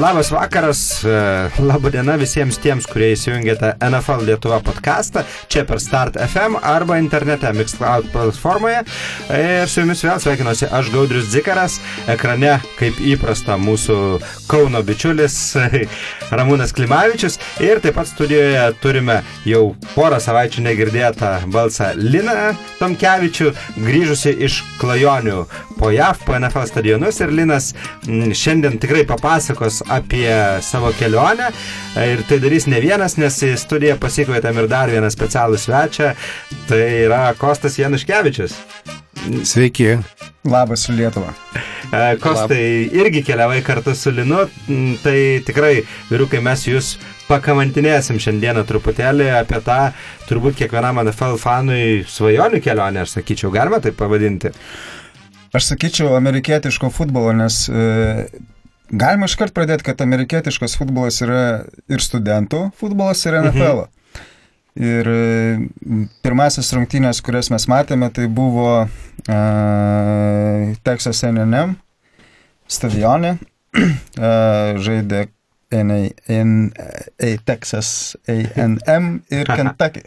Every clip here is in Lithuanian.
Labas vakaras, laba diena visiems tiems, kurie įsijungėte NFL Lietuva podcastą čia per Start FM arba internete Mixcloud platformoje. Ir su jumis vėl sveikinuosi aš Gaudrius Dzikaras, ekrane kaip įprasta mūsų Kauno bičiulis Ramūnas Klimavičius ir taip pat studijoje turime jau porą savaičių negirdėtą balsą Liną Tomkevičių, grįžusi iš klajonių po JAV, po NFL stadionus ir Linas šiandien tikrai papasakos apie savo kelionę ir tai darys ne vienas, nes į studiją pasikvietėm ir dar vieną specialų svečią, tai yra Kostas Januškevičius. Sveiki. Labas Lietuva. Kostai Lab. irgi keliavai kartu su Linu, tai tikrai, vyrukai, mes jūs pakamantinėsim šiandieną truputėlį apie tą, turbūt kiekvienam NFL fanui svajonių kelionę, aš sakyčiau, galima tai pavadinti. Aš sakyčiau amerikietiško futbolo, nes e, galima iškart pradėti, kad amerikietiškas futbolas yra ir studentų futbolas, ir NFL. Mhm. Ir pirmasis rungtynės, kurias mes matėme, tai buvo uh, Texas A&M stadione. Uh, žaidė NA, NA, Texas A&M ir Kentucky.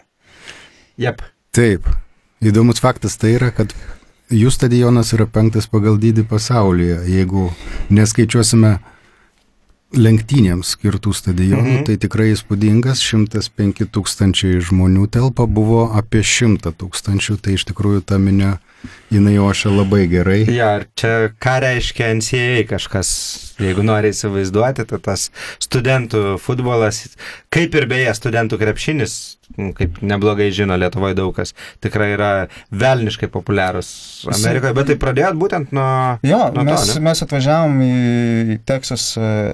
Jep. Taip. Įdomus faktas tai yra, kad jų stadionas yra penktas pagal dydį pasaulyje. Jeigu neskaičiuosime lenktynėms skirtų stadionų, mhm. tai tikrai įspūdingas, 105 tūkstančiai žmonių telpa, buvo apie 100 tūkstančių, tai iš tikrųjų ta minė, jinai ošia labai gerai. Ja, ir čia ką reiškia NCAA kažkas, jeigu nori įsivaizduoti, tai tas studentų futbolas, kaip ir beje studentų krepšinis, kaip neblogai žino Lietuvoje daug kas, tikrai yra velniškai populiarus Amerikoje, bet tai pradėjot būtent nuo... Jo, nuo mes, to, ne? mes atvažiavom į Teksas,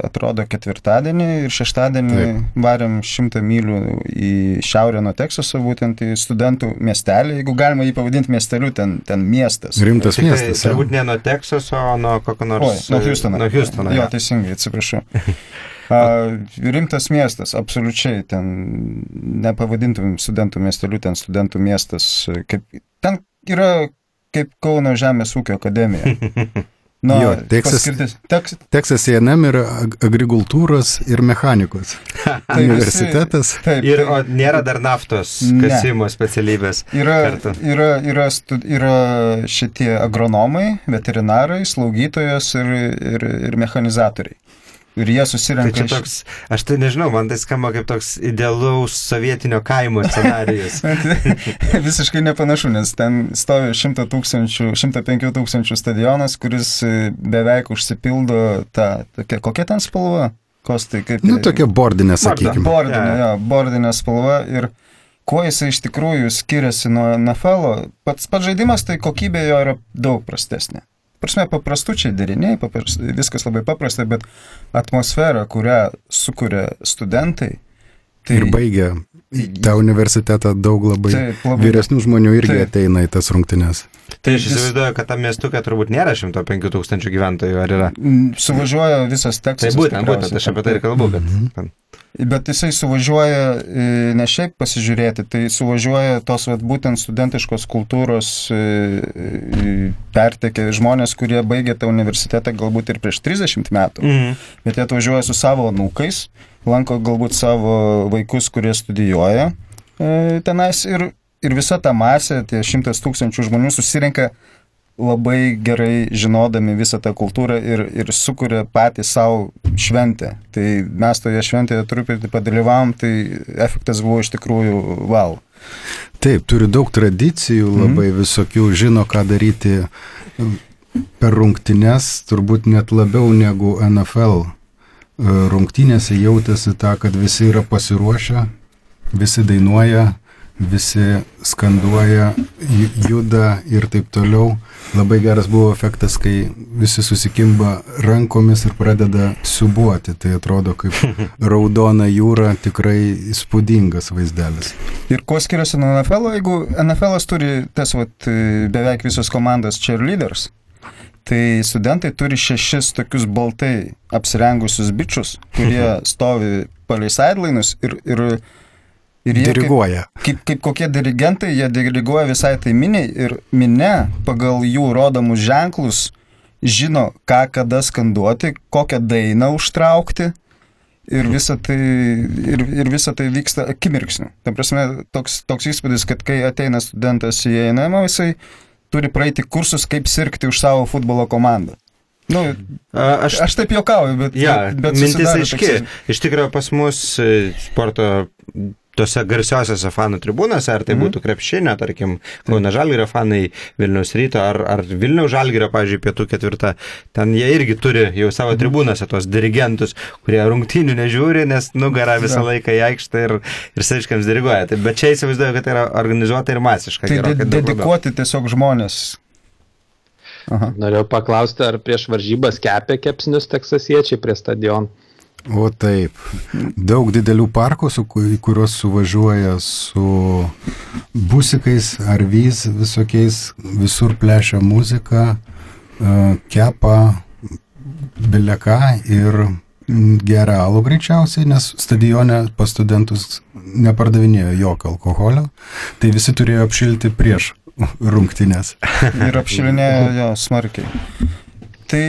atrodo, ketvirtadienį ir šeštadienį Taip. varėm šimtą mylių į šiaurę nuo Teksaso, būtent į studentų miestelį, jeigu galima jį pavadinti miesteliu, ten, ten miestas. Rimtas Tai miestas. jau. turbūt ne nuo Teksaso, o nuo kokio nors... Oi, nuo Houstono. Nuo Houstono. Jo, jo. teisingai, atsiprašau. A, rimtas miestas, absoliučiai, ten nepavadintum studentų miesteliu, ten studentų miestas, kaip, ten yra kaip Kauno Žemės ūkio akademija. Nu, Jo, Teksas- Teks, Teksas A&M yra ag- agrikultūros ir mechanikos tai visi- universitetas. Taip, Ir o nėra dar naftos Ne. kasimo specialybės. yra, kartu. yra, yra, stu, yra šitie agronomai, veterinarai, slaugytojos ir, ir, ir mechanizatoriai. Ir jie Tai susirenka čia toks, aš tai nežinau, man tai skamba kaip toks idealaus sovietinio kaimo scenarijus. Visiškai nepanašu, nes ten stovi 100 tūkstančių, 105 tūkstančių stadionas, kuris e, beveik užsipildo tą, tokia, kokia ten spalva? Kostai, kaip... Nu, tokia bordinė, sakykime. Bordinė, Jo. jo, bordinė spalva ir kuo jisai iš tikrųjų skiriasi nuo NFL, pats, pats žaidimas, tai kokybė jo yra daug prastesnė. Prasme, paprastučiai deriniai, papras, viskas labai paprasta, bet atmosfera, kurią sukuria studentai, tai Ir baigia tą universitetą daug labai Taip, labai- vyresnių žmonių irgi Taip. ateina į tas rungtynes. Tai aš įsivaizduoju, kad tam miestukė turbūt nėra 105 tūkstančių gyventojų, ar yra? Mm, Suvažiuoja visas Tai tekstas. būtent, būtent, aš apie tai ir kalbu, kad... ten- Bet jisai suvažiuoja e, ne šiaip pasižiūrėti, tai suvažiuoja tos vat, būtent studentiškos kultūros e, e, pertekė žmonės, kurie baigė tą universitetą galbūt ir prieš 30 metų, Mhm. bet jie atvažiuoja su savo nūkais, lanko galbūt savo vaikus, kurie studijuoja tenais ir, ir visa ta masė, tie šimtas tūkstančių žmonių susirenka labai gerai žinodami visą tą kultūrą ir, ir sukuria patys savo šventę. Tai mes toje šventėje truputį padalyvavom, tai efektas buvo iš tikrųjų wow. Taip, turi daug tradicijų, labai visokių, žino, ką daryti per rungtynes, turbūt net labiau negu NFL. E, Rungtynėse jautėsi tą, kad visi yra pasiruošę, visi dainuoja, visi skanduoja, ju- juda ir taip toliau. Labai geras buvo efektas, kai visi susikimba rankomis ir pradeda siubuoti. Tai atrodo kaip raudona jūra, tikrai įspūdingas vaizdelis. Ir kuo skiriasi nuo NFL, jeigu NFL turi tas vat, e, beveik visos komandos cheerleaders, tai studentai turi šešis tokius baltai apsirengusius bičius, kurie stovi palei sidelainus ir, ir, ir jie kaip, Diriguoja. kaip, kaip kokie dirigentai, jie diriguoja visai tai miniai ir minė pagal jų rodomus ženklus žino, ką kada skanduoti, kokią dainą užtraukti. Ir visa tai, ir, ir visa tai vyksta akimirksniu. Ta prasme, toks, toks įspūdis, kad kai ateina studentas į ENM, jisai turi praeiti kursus, kaip sirgti už savo futbolo komandą. Nu, aš, aš taip juokauju, bet, ja, bet, bet mintis aiški. Toks... Iš tikrųjų, pas mus e, sporto tose garsiosiose fanų tribūnose, ar tai mm. būtų krepšinio, tarkim, Kauna Žalgirio fanai, Vilniaus ryto, ar, ar Vilniaus Žalgirio, pavyzdžiui, pietų ketvirtą, ten jie irgi turi jau savo mm. tribūnose tos dirigentus, kurie rungtynių nežiūri, nes nugara visą laiką į aikštę ir, ir saiškiams diriguoja. Tai, bet čia įsivaizduoju, kad tai yra organizuota ir masiška. Tai de dedikuoti tiesiog žmonės. Aha. Norėjau paklausti, ar prieš varžybas kepė kepsnius teksasiečiai prie stadionų. O taip. Daug didelių parkų, su, kuriuos suvažiuoja su busikais ar vys visokiais, visur plešia muzika, e, kepa bileką ir geria alų greičiausiai, nes stadione pas studentus nepardavinėjo jokio alkoholio, tai visi turėjo apšilti prieš rungtynės. Ir apšilinėjo jo smarkiai. Tai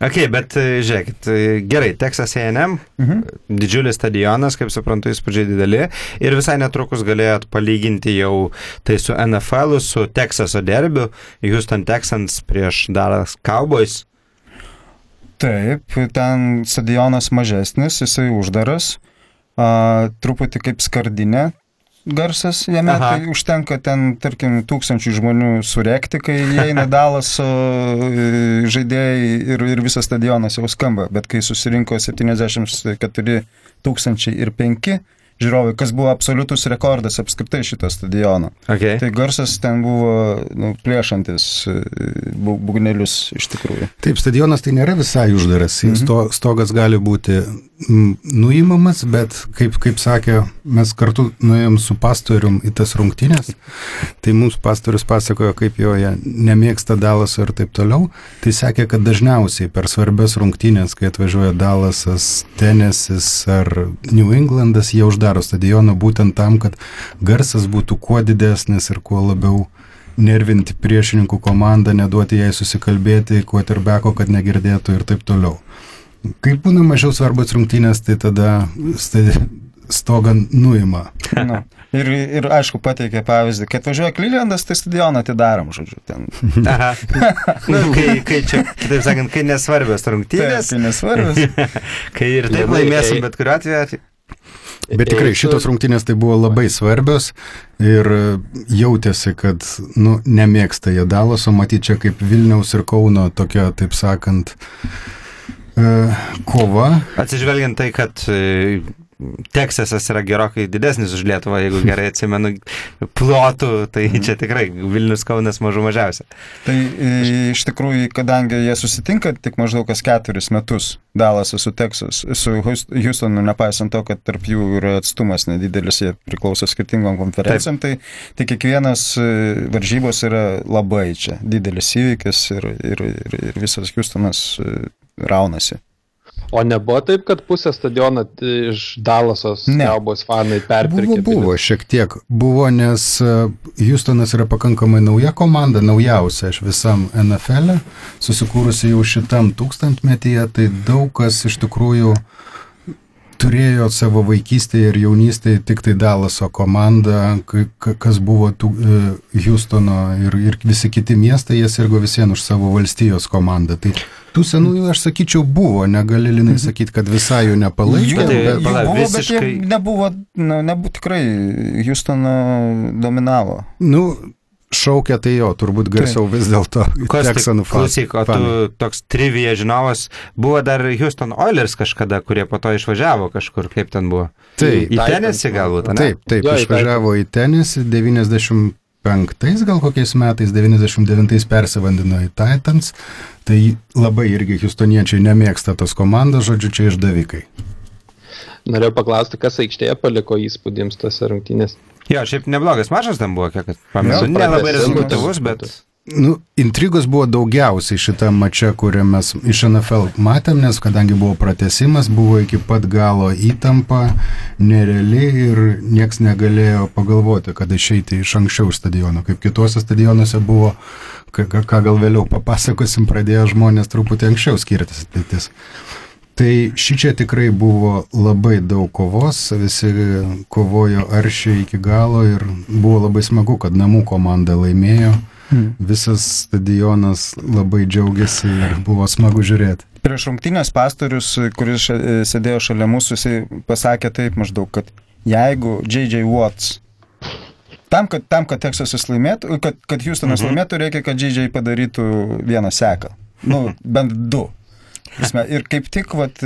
Ok, bet e, žiūrėkit, e, gerai, Texas AM, mhm. didžiulis stadionas, kaip suprantu, įspūdžiai dideli ir visai netrukus galėjot palyginti jau tai su NFL, su Texaso derbiu, Houston Texans prieš Dallas Cowboys. Taip, ten stadionas mažesnis, jisai uždaras, a, truputį kaip skardinė, garsas jame, Aha. tai užtenka ten, tarkim, tūkstančių žmonių surekti, kai įeina dalas žaidėjai ir, ir visas stadionas jau skamba, bet kai susirinko 74 tūkstančiai ir 5 žiūrovai, kas buvo absoliutus rekordas apskritai šito stadiono. Okay. Tai garsas ten buvo nu, plėšantis e, būgnelius iš tikrųjų. Taip, stadionas tai nėra visai uždaras, mhm. Sto, stogas gali būti nuimamas, bet kaip, kaip sakė, mes kartu nuėjom su pastorium į tas rungtynės, tai mums pastorius pasakojo, kaip jo jie nemėgsta Dalasą ir taip toliau, tai sakė, kad dažniausiai per svarbės rungtynės, kai atvažiuoja Dalasas, Tenesis ar New Englandas, jie uždaro stadioną būtent tam, kad garsas būtų kuo didesnis ir kuo labiau nervinti priešininkų komandą, neduoti jai susikalbėti, kuo terbeko, kad negirdėtų ir taip toliau. Kai būna mažiau svarbus rungtynės, tai tada stogą nuima. Na. Ir, ir aišku, pateikė pavyzdį, kai atvažiuoja Klylendas, tai stadioną atidarom, žodžiu, ten. Aha. nu, kai, kai čia, kitaip sakant, kai nesvarbios rungtynės. Taip, kai nesvarbios. kai ir taip laimėsim bet kuriuo atveju. Bet tikrai šitos rungtynės tai buvo labai svarbios ir jautėsi, kad nu, nemėgsta jie Dalaso, matyti čia kaip Vilniaus ir Kauno tokia, taip sakant, E, kova. Atsižvelgiant tai, kad e, Teksasas yra gerokai didesnis už Lietuvą, jeigu gerai atsimenu, plotų, tai mhm. čia tikrai Vilnius Kaunas mažų mažiausia. Tai e, iš tikrųjų, kadangi jie susitinka tik maždaug kas keturis metus, Dalasas su Teksas, su Houstonu, nepaisant to, kad tarp jų yra atstumas nedidelis, jie priklauso skirtingom konferencijom, tai, tai kiekvienas varžybos yra labai čia didelis įvykis ir, ir, ir, ir visas Houstonas raunasi. O nebuvo taip, kad pusę stadioną iš Dalasos Cowboys fanai perpirkė? Buvo, buvo, šiek tiek. Buvo, nes e, Houstonas yra pakankamai nauja komanda, naujausia iš visam NFL, e, susikūrusi jau šitam tūkstantmetyje, tai daug kas iš tikrųjų turėjo savo vaikystėje ir jaunystėje tik tai Dalaso komanda, kas buvo tų, e, Houstono ir, ir visi kiti miestai, jie sirgo visien už savo valstijos komandą. Tai Tų senųjų, aš sakyčiau, buvo, negali linai mhm. sakyti, kad visai jų nepalaikė. Jų, bet, jų buvo, visiškai... bet jie nebuvo, nu, nebuvo tikrai, Houstoną dominavo. Nu, šaukia tai jo, turbūt garsiau vis dėlto. Teksanų Klausyk, o tu toks trivija žinovas, buvo dar Houston Oilers kažkada, kurie po to išvažiavo kažkur, kaip ten buvo. Taip, į tenisį galbūt, ne? Taip, taip, jo, išvažiavo į tenisį 90 95 gal kokiais metais, 99 persivandino į Titans, tai labai irgi Houstoniečiai nemėgsta tos komandos, žodžiu, čia išdavikai. Norėjau paklausti, kas aikštėje paliko įspūdėms tose rungtynės. Jo, šiaip neblogas mažas ten buvo, kiek pamenu. Nelabai rezultatyvus, bet... Nu, intrigos buvo daugiausiai šitą mačią, kurią mes iš NFL matėm, nes kadangi buvo pratesimas, buvo iki pat galo įtampa, nereali ir nieks negalėjo pagalvoti, kad išeiti iš anksčiau stadiono. Kaip kituose stadionuose buvo ką, ką gal vėliau papasakosim, pradėjo žmonės truputį anksčiau skirtis ateitis. Tai ši čia tikrai buvo labai daug kovos, visi kovojo aršiai iki galo ir buvo labai smagu, kad namų komanda laimėjo. Hmm. Visas stadionas labai džiaugiasi ir buvo smagu žiūrėti. Prieš rungtynės pastorius, kuris sėdėjo šalia mūsų, jisai pasakė taip maždaug, kad jeigu J.J. Watts Tam, kad, tam, kad Teksasas laimėtų, kad, kad Houstonas mhm. laimėtų, reikia, kad J.J. padarytų vieną seką. Nu, bent du. Prasme, ir kaip tik, vat,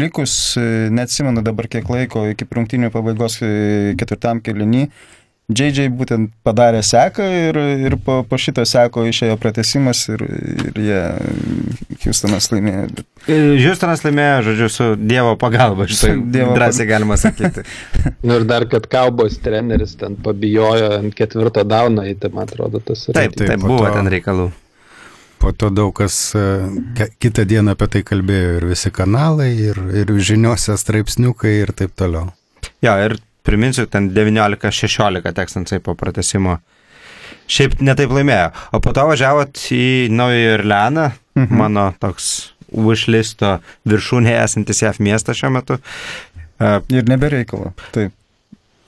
likus, neatsimenu dabar kiek laiko iki rungtynių pabaigos ketvirtam kelinį, JJ būtent padarė seką ir, ir po, po šito seko išėjo pratesimas ir, ir jie, Houstonas laimėjo. Houstonas laimėjo, žodžiu, su Dievo pagalba, šitą drąsiai galima sakyti. nu ir dar, kad Kaubos treneris ten pabijojo ant ketvirto dauno įti, man atrodo, tas yra. Taip, taip, taip buvo to, ten reikalų. Po to daug kas e, kitą dieną apie tai kalbėjo ir visi kanalai, ir, ir žiniuose straipsniukai ir taip toliau. Jo, ir priminsiu, ten 19-16 tekstansai po pratesimo. Šiaip netaip laimėjo. O po to važiavot į Naują Irleną, mhm. mano toks wishlisto viršūnėje esantis JAF miestas šiuo metu. Uh, ir nebereikalo. Taip.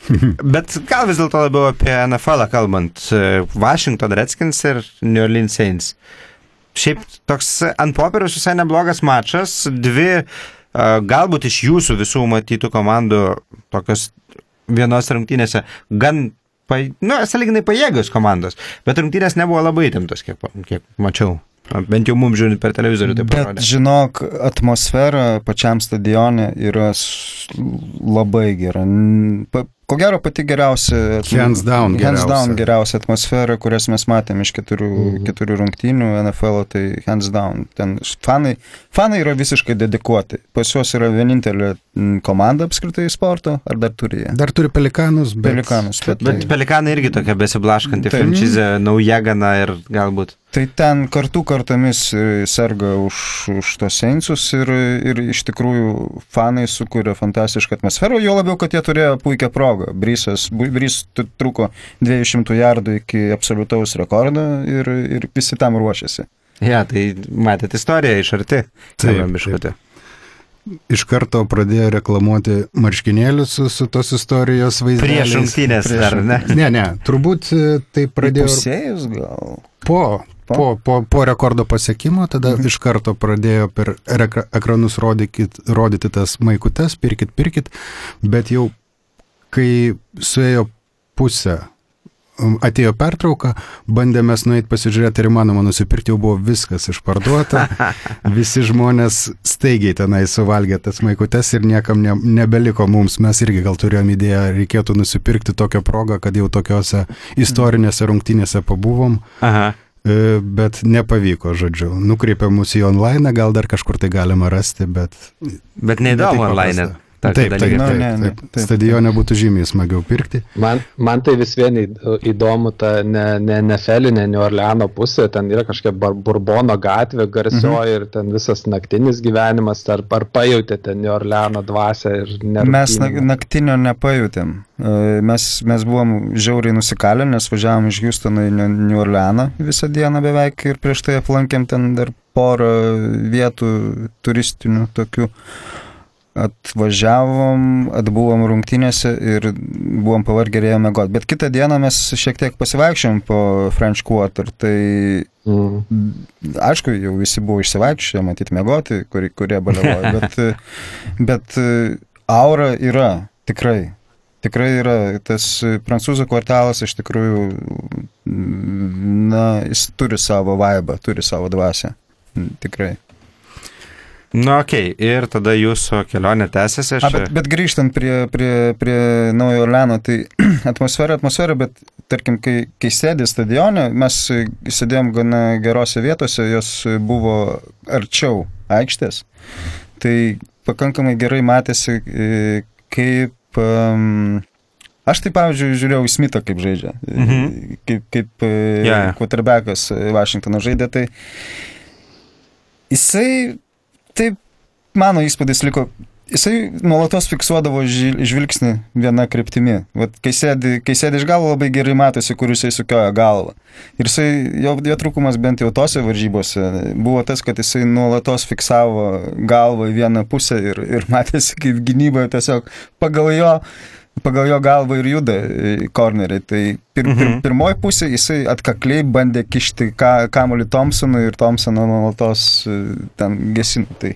Bet gal vis dėlto labiau apie NFL kalbant. Washington Redskins ir New Orleans Saints. Šiaip toks ant popieriaus visai neblogas mačas. Dvi, galbūt iš jūsų visų matytų komandų tokios vienos rungtynėse gan, pa, nu, saliginai pajėgios komandos, bet rungtynės nebuvo labai įtemptos, kiek, kiek mačiau. Bent jau mums žiūrint per televizorių taip pat. Bet žinok, atmosfera pačiam stadione yra labai gera. Pa, Ko gero pati geriausia. Hands down. Hands geriausia. down geriausia atmosfera, kurias mes matėm iš keturių, mm. keturių rungtynių NFL, tai hands down. Ten fanai, fanai yra visiškai dedikuoti. Pas juos yra vienintelė komanda apskritai sporto, ar dar turi jie? Dar turi pelikanus, bet. Pelikanus, bet, bet tai... pelikanai irgi tokia besiblaškanti franšizė, nauja gana ir galbūt. Tai ten kartu kartomis e, serga už, už tos seinsus ir, ir iš tikrųjų fanai sukuria fantastišką atmosferą, jo labiau, kad jie turėjo puikią progą. Brysas, Brys truko 200 jardų iki absoliutaus rekordo ir, ir visi tam ruošiasi. Ja, tai matėte istoriją iš arti. Taip, taip. Iš karto pradėjo reklamuoti marškinėlius su, su tos istorijos vaizdais. Prieš rungtynės, ar ne? Ne, ne, turbūt e, tai pradėjo. Pusėjus gal? Po, Po, po, po rekordo pasiekimo tada mhm. iš karto pradėjo per ekranus rodykit, rodyti tas maikutes, pirkit, pirkit, bet jau kai suėjo pusę, um, atėjo pertrauka, bandėme nueiti pasižiūrėti, ar įmanoma nusipirkti, jau buvo viskas išparduota, visi žmonės staigiai tenai suvalgė tas maikutes ir niekam ne, nebeliko mums, mes irgi gal turėjom idėją, reikėtų nusipirkti tokią progą, kad jau tokiuose istorinėse rungtynėse pabuvom. Aha E, bet nepavyko, žodžiu. Nukreipė mus į online, gal dar kažkur tai galima rasti, bet... Bet neįdomu online. Taip, taip, taip, taip, taip, taip. Stadione būtų žymiai smagiau pirkti. Man, man tai vis vien įdomu ta ne, ne Nefelinė, New Orleano pusė, ten yra kažkokia Burbono gatvė garsioji mhm. ir ten visas naktinis gyvenimas, ar, ar pajutėte New Orleano dvasę ir nerūpinimą? Mes naktinio nepajutėm. E, mes, mes buvom žiauriai nusikalę, nes važiavom iš Houstono į New Orleaną visą dieną beveik ir prieš tai aplankėm ten dar porą vietų turistinių tokių atvažiavom, atbuvom rungtynėse ir buvom pavargę ir ėjome mėgoti. Bet kitą dieną mes šiek tiek pasivaikščiom po French Quarter, tai mm. aišku, jau visi buvo išsivaikščioję, matyti mėgoti, kurie, kurie baliavojo, bet, bet aura yra, tikrai. Tikrai yra, tas prancūzų kvartalas iš tikrųjų, na, jis turi savo vaibą, turi savo dvasę. Tikrai. Na, okei, okay. ir tada jūsų kelionė tęsiasi. Aš... A, bet, bet grįžtant prie, prie, prie Naujo Orleano, tai atmosfera, atmosfera, bet tarkim, kai, kai sėdė stadione, mes sėdėjom gana gerose vietose, jos buvo arčiau aikštės, tai pakankamai gerai matėsi, e, kaip... Um, Aš tai, pavyzdžiui, žiūrėjau į Smithą, kaip žaidžia, mhm. kaip, kaip yeah. quarterbackas Vašingtono žaidė, tai jisai taip mano įspūdis liko, jisai nuolatos fiksuodavo žvilgsnį viena kryptimi. Vat, kai, sėdi, kai sėdi iš galo labai gerai matosi, kur jisai sukioja galvą. Ir jisai, jo, jo trūkumas bent jau tose varžybose buvo tas, kad jisai nuolatos fiksavo galvą į vieną pusę ir, ir matėsi, kaip gynyboje tiesiog pagal jo pagal jo galvą ir juda korneriai. Tai pir, pir, Mhm. pirmoji pusė jisai atkakliai bandė kišti ka, kamuolį Thompsonui ir Thompsoną nuolatos e, ten gesino. Tai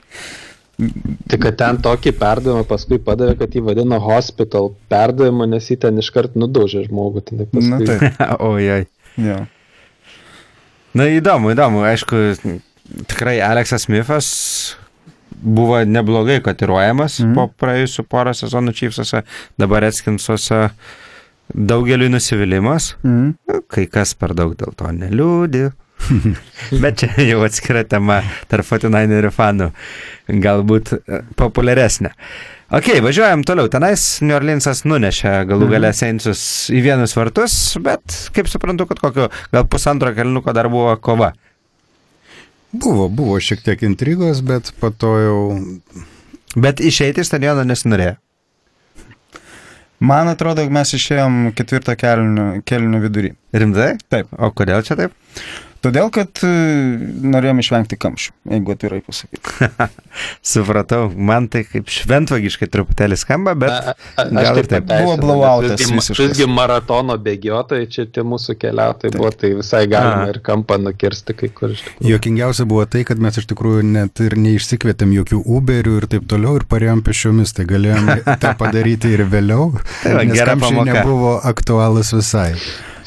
Tik kad ten tokį perdavimą paskui padavė, kad jį vadino hospital perdavimu, nes jį ten iškart nudaužė žmogų. Tai paskui... Na taip, Ojoj. jo. Na įdomu, įdomu. Aišku, tikrai Aleksas Smithas buvo neblogai kotiruojamas Mhm. mm. po praėjusių porą sezonų Chiefsuose, dabar Redskinsuose daugeliu nusivylimas. Mhm. Kai kas per daug dėl to neliūdi. Bet čia jau atskira tema tarp 49 fanų, galbūt e, populiaresnė. Ok, važiuojam toliau. Tenais New Orleansas nunešė galų galę Seinsus į vienus vartus, bet kaip suprantu, kad kokio gal pusantro kelniuko dar buvo kova. Buvo, buvo šiek tiek intrigos, bet po to jau Bet išeiti iš stadiono nesinorėjo. Man atrodo, mes išėjom ketvirtą kelnių, kelnių vidurį. Rimtai? Taip. O kodėl čia taip? Todėl, kad e, norėjom išvengti kamščių, jeigu atvirai pasakyti. Supratau, man tai kaip šventvagiškai truputėlį skamba, bet... A- a- gal ir taip pateisinu, Buvo nes blowoutas visgi, maratono bėgiotojai, čia tie mūsų keliautojai buvo, tai visai galima A. ir kampą nukirsti kai kur. Jokingiausia buvo tai, kad mes iš tikrųjų net ir neišsikvietėm jokių Uberių ir taip toliau ir parėjom pešiomis, tai galėjom tą padaryti ir vėliau, Tai va, nes kamščiai nebuvo aktualus visai.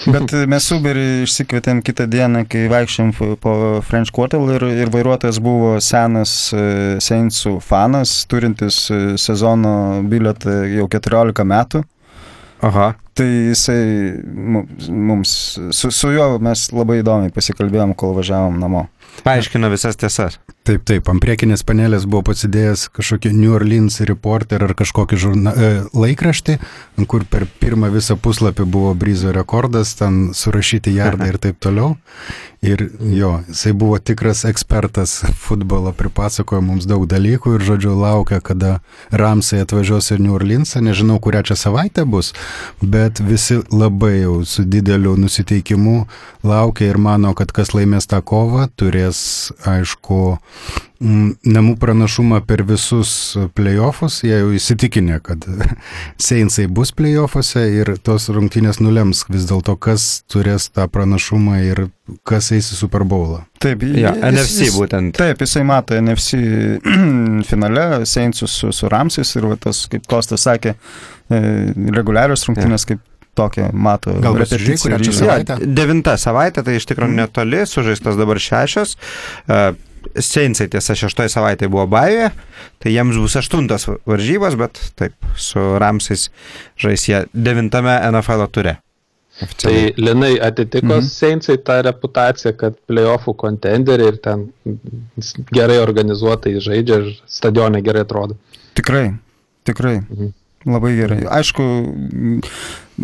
Bet mes Uberį išsikvietėm kitą dieną, kai vaikščiam po French Quarter ir, ir vairuotojas buvo senas e, Seinsų fanas, turintis e, sezono bilietą jau 14 metų. Oho. Tai jisai mu- mums, su, su juo mes labai įdomiai pasikalbėjom, kol važiavom namo. Paaiškino visas tiesas. Taip, taip, ant priekinės panelės buvo pasidėjęs kažkokį New Orleans Reporter ar kažkokį žurna, e, laikraštį, kur per pirmą visą puslapį buvo Bryzo rekordas, ten surašyti jardai ir taip toliau. Ir jo, jisai buvo tikras ekspertas futbolo, pripasakojo mums daug dalykų ir, žodžiu, laukia, kada Ramsai atvažiuos į New Orleansą, nežinau, kurią čia savaitę bus, bet visi labai jau su dideliu nusiteikimu laukia ir mano, kad kas laimės tą kovą, turės, aišku, namų pranašumą per visus playoffus, jie jau įsitikinę, kad Seinsai bus playoffuose ir tos rungtynės nulems vis dėlto, kas turės tą pranašumą ir kas eis į Super Bowlą. Taip, Jo, jis- NFC būtent. Taip, jisai mato NFC finale Seinsus su, su Ramsis ir va, tas, kaip Kostas sakė, e, reguliarios rungtynės kaip tokia mato. Gal savaitę? Jo, devinta savaitė, tai iš tikrųjų netoli, sužaistas dabar šešios. Uh, Seinsai tiesa šeštoji savaitė buvo baigė, tai jiems bus aštuntas varžybos, bet taip, su Ramsais žais jie devintame NFL ture. Tai Linai atitiko Mhm. mhm. Seinsai tą reputaciją, kad playoffų kontenderiai ir ten gerai organizuotai žaidžia ir stadionai gerai atrodo. Tikrai, tikrai. Mhm. Labai gerai. Aišku,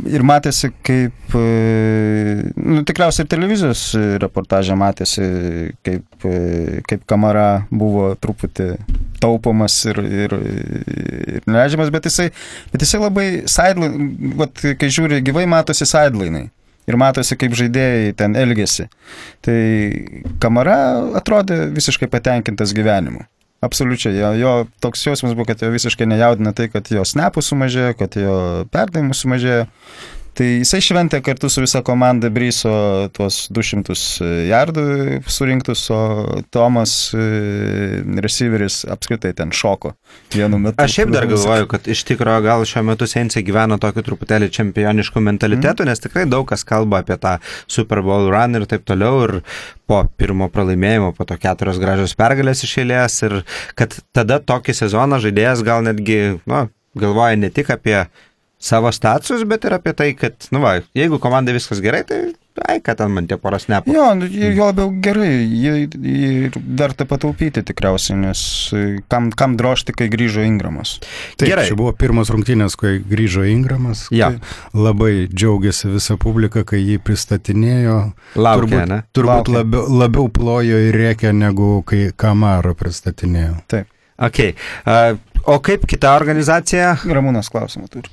ir matėsi, kaip, e, nu, tikriausiai ir televizijos reportažė matėsi, kaip, e, kaip kamera buvo truputį taupomas ir, ir, ir neleidžiamas, bet jisai, bet jisai labai sideline, vat, kai žiūri gyvai, matosi sidelinai. Ir matosi, kaip žaidėjai ten elgesi. Tai kamera atrodė visiškai patenkintas gyvenimu. Absoliučiai, jo, jo toks jausmas buvo, kad jo visiškai nejaudina tai, kad jo snapų sumažėjo, kad jo perdavimų sumažėjo. Tai jisai šventė kartu su visa komanda Bryso tuos 200 jardų surinktus, o Tomas e, receiveris apskritai ten šoko vienu metu. Aš šiaip dar galvoju, kad iš tikrųjų gal šiuo metu Sensei gyvena tokiu truputėlį čempionišku mentalitetu, mm. nes tikrai daug kas kalba apie tą Super Bowl run ir taip toliau. Ir po pirmo pralaimėjimo, po to keturios gražios pergalės išėlės ir kad tada tokį sezoną žaidėjas gal netgi, nu, galvoja ne tik apie savo status, bet ir apie tai, kad, nu va, jeigu komandai viskas gerai, tai ai, kad ten man tie poros nepų. Jo, nu, jo labiau gerai, jį, jį verta pataupyti tikriausiai, nes kam, kam drošti, kai grįžo Ingramas. Taip, Gerai. čia buvo pirmos rungtynės, kai grįžo Ingramas. Jo. Tai labai džiaugiasi visa publika, kai jį pristatinėjo. Laukia, turbūt, ne? Turbūt Laukia. labiau, labiau plojo ir rėkė, negu kai Kamaro pristatinėjo. Ok. Uh, O kaip kita organizacija? Ramūnas klausimą turi.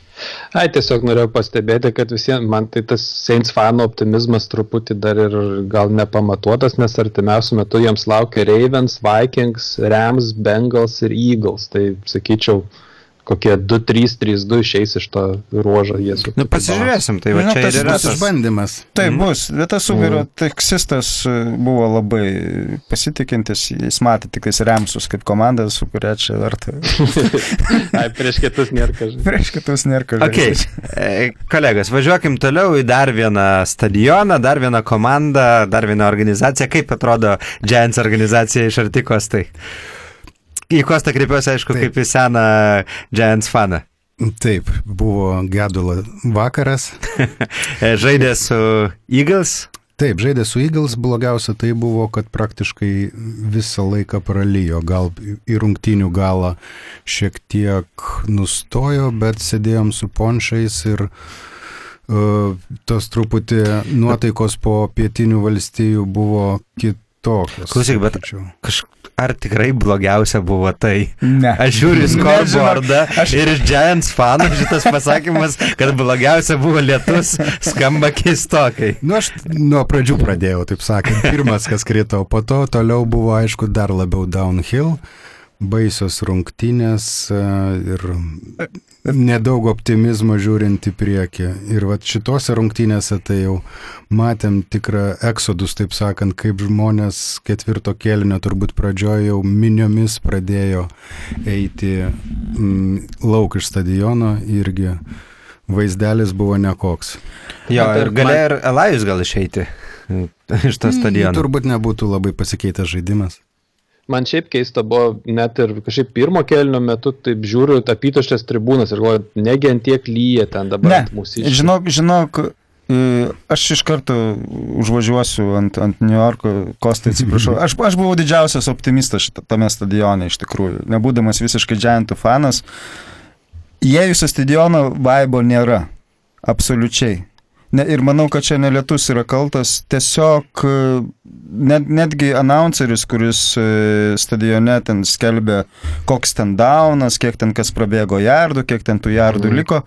Ai, tiesiog norėjau pastebėti, kad visiems, man tai tas Saints fanų optimizmas truputį dar ir gal nepamatuotas, nes artimiausiu metu jiems laukia Ravens, Vikings, Rams, Bengals ir Eagles. Tai sakyčiau, kokie 2-3-3-2 išeis iš to ruožo su. Nu, pasižiūrėsim, tai va Nu, čia tas ir yra tas. Išbandymas. Tai Mhm. bus, bet tas Uberio taksistas e, buvo labai pasitikintis, jis matė tik tais Remsus kaip komandą, su kuria čia verta. Ai, prieš kitus nėra kažkas. Prieš kitus nėra ką Ok, e, kolegos, važiuokim toliau į dar vieną stadioną, dar vieną komandą, dar vieną organizaciją. Kaip atrodo Giants organizacija iš Artikos? Tai į Kostą kreipiuosi, aišku, Taip. kaip į seną Giants faną. Taip, buvo gedulo vakaras. E, Žaidė su Eagles. Taip, žaidė su Eagles, blogiausia tai buvo, kad praktiškai visą laiką pralyjo, gal į rungtynių galą šiek tiek nustojo, bet sėdėjom su ponšiais ir uh, tos truputį nuotaikos po pietinių valstijų buvo kitokios. Klausyk, bet-. Kaž... Ar tikrai blogiausia buvo tai? Ne. Aš žiūriu scoreboardą aš- ir iš Giants fanų šitas pasakymas, kad blogiausia buvo lietus, skamba keistokai. Nu, aš nuo pradžių pradėjau, taip sakant, pirmas, kas krito, po to toliau buvo, aišku, dar labiau downhill, baisios rungtynės e, ir nedaug optimizmo žiūrint į priekį. Ir va šitose rungtynėse tai jau matėm tikrą eksodus, taip sakant, kaip žmonės ketvirto kėlinio turbūt pradžioje jau miniomis pradėjo eiti mm, lauk iš stadiono irgi. Vaizdelis buvo nekoks. Jo, ir galėjo ir Elajus gal išeiti iš to stadiono. Turbūt nebūtų labai pasikeitęs žaidimas. Man šiaip keista buvo, net ir kažkaip pirmo kelnio metu, taip žiūriu, tapytošės tribūnas ir galvoju, negi ant tiek lyja ten dabar mūsų žinok, žinok, e, aš iš karto užvažiuosiu ant, ant New Yorko, Kostai, atsiprašau. Aš, aš buvau didžiausias optimistas tame stadione iš tikrųjų, nebūdamas visiškai Giantų fanas. Įėjusio stadiono vaibo nėra. Absoliučiai. Ne, ir manau, kad čia ne lietus yra kaltas, tiesiog e, net, netgi announceris, kuris e, stadione ten skelbė, koks ten daunas, kiek ten kas prabėgo jardų, kiek ten tų jardų Mhm. liko,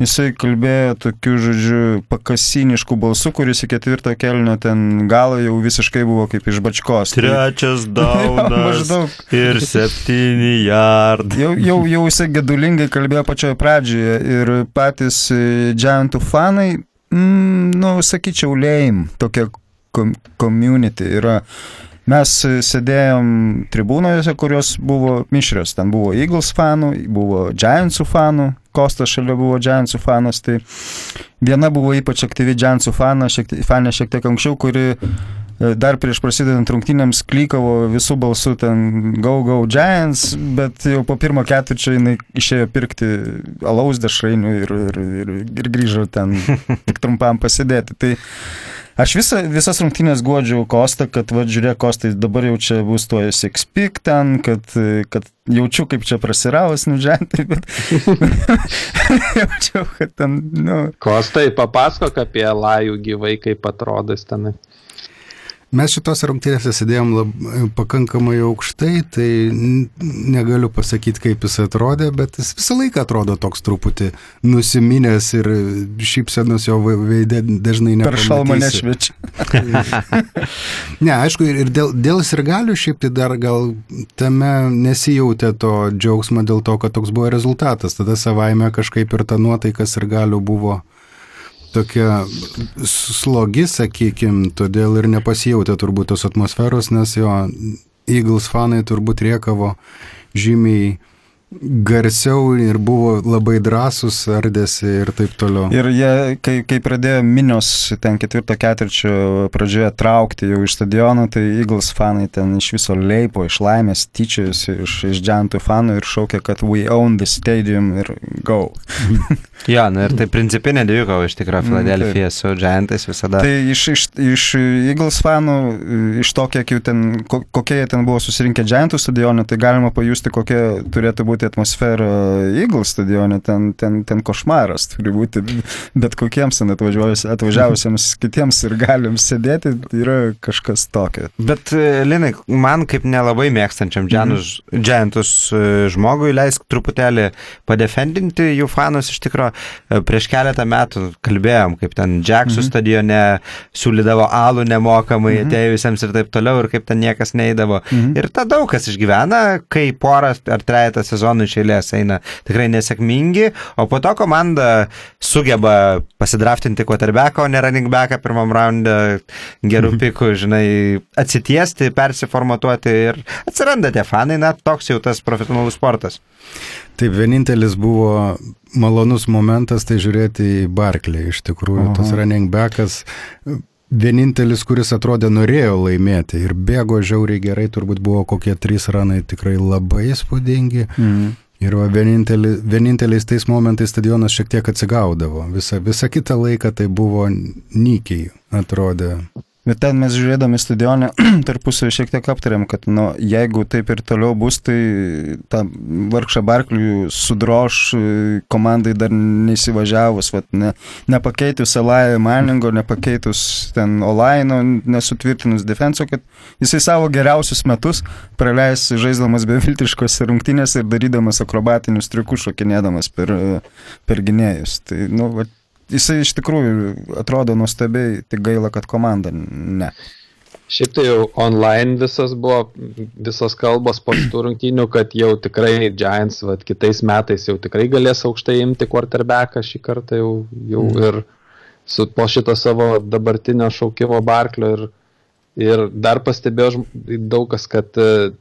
jisai kalbėjo tokiu, žodžiu, pakasinišku balsu, kuris į ketvirtą kelnio ten galą jau visiškai buvo kaip iš bačkos. Tai- Trečias daunas maždaug. ir septyni jardai. Jau, jau, jau jisai gedulingai kalbėjo pačioje pradžioje ir patys e, Giantų fanai, mm, nu, sakyčiau, lame, tokia community yra. Mes sėdėjom tribūnose, kurios buvo mišrios. Ten buvo Eagles fanų, buvo Giantsų fanų, Kostas šalia buvo Giantsų fanas, tai viena buvo ypač aktyvi Giantsų fana, šiek fanė šiek tiek anksčiau, kuri dar prieš prasidedant rungtynėms klykavo visų balsų ten Go Go Giants, bet jau po pirmo ketvirčio jinai išėjo pirkti alaus dešrainių ir, ir, ir, ir grįžo ten tik trumpam pasidėti. Tai aš visą, visas rungtynės godžiau Kostą, kad va žiūrėk Kostai, dabar jau čia bus tuo six-pick ten, kad, kad jaučiu kaip čia prasiravus nužentai, bet jaučiau, kad ten, nu, Kostai, papasakok apie lajų gyvai, kaip atrodo jis ten. Mes šitose rungtynėse sėdėjom lab, pakankamai aukštai, tai negaliu pasakyti, kaip jis atrodė, bet jis visą laiką atrodo toks truputį nusiminęs ir šypsenos jo veidė dažnai per šalmą nepamatysi. nešvečia. Ne, aišku, ir dėl, dėl sirgalių šiaip tai dar gal tame nesijautė to džiaugsmo dėl to, kad toks buvo rezultatas. Tada savaime kažkaip ir ta nuotaika sirgalių buvo tokia slogi, sakykim, todėl ir nepasijautė turbūt tos atmosferos, nes jo Eagles fanai turbūt riekavo žymiai garsiau ir buvo labai drąsus, ardėsi ir taip toliau. Ir jie, kai, kai pradėjo minios ten ketvirto ketvirčio pradžioje traukti jau iš stadiono, tai Eagles fanai ten iš viso leipo, iš laimės, tyčiajosi iš, iš džiantų fanų ir šaukė, kad we own the stadium ir go. Jo, na ir tai principinė dvikova iš tikrųjų Mm, Filadelfija su Giantais visada. Tai iš, iš, iš Eagles fanų, iš to, kiek jų ten, ko- kokie jie ten buvo susirinkę džiantų stadione, tai galima pajusti, kokia turėtų būti būti atmosfera Eagle stadione, ten, ten, ten košmaras turi būti bet kokiems atvažiavusiems kitiems ir galim sėdėti, yra kažkas tokio. Bet, e, Linai, man kaip nelabai mėgstančiam džianus, mm. džiantus e, žmogui leisk truputėlį padefendinti jų fanus iš tikrųjų. Prieš keletą metų kalbėjom, kaip ten Džeksų mm. stadione siūlydavo alų nemokamai mm. atėjusiems ir taip toliau, ir kaip ten niekas neįdavo. Mm. Ir tada daug kas išgyvena, kai porą ar trejata sezonų iš eilės eina tikrai nesėkmingi, o po to komanda sugeba pasidraftinti quarterbacką, o ne running backą pirmam raunde gerų mhm. pikų, žinai, atsitiesti, persiformatuoti ir atsiranda tie fanai, na, toks jau tas profesionalus sportas. Taip, vienintelis buvo malonus momentas, tai žiūrėti į Barkley. Iš tikrųjų, Aha. tas running backas vienintelis, kuris atrodė norėjo laimėti ir bėgo žiauriai gerai, turbūt buvo kokie trys ranai tikrai labai įspūdingi. Mm. Ir vienintelis, vieninteliais tais momentais stadionas šiek tiek atsigaudavo. Visa, visa kita laika tai buvo nykiai, atrodė. Bet ten mes žiūrėdami stadionę tarpusavį šiek tiek aptarėm, kad nu, jeigu taip ir toliau bus, tai tą vargšą Barklių sudroš e, komandai dar neįsivažiavus, vat, ne, nepakeitus Elai Maningo, nepakeitus ten Olaino, nesutvirtinus defenso, kad jisai savo geriausius metus praleis žaisdamas beviltiškose rungtynėse ir darydamas akrobatinius triukus šokinėdamas per, per gynėjus. Tai, nu, vat, jisai iš tikrųjų atrodo nuostabiai, tik gaila, kad komanda ne. Šiaip tai jau online visas buvo, visos kalbos po šitų rungtynių, kad jau tikrai Giants vat, kitais metais jau tikrai galės aukštai imti quarterbacką šį kartą jau, jau mm. ir su, po šito savo dabartinio šaukimo Barklio ir Ir dar pastebėjo daug kas, kad e,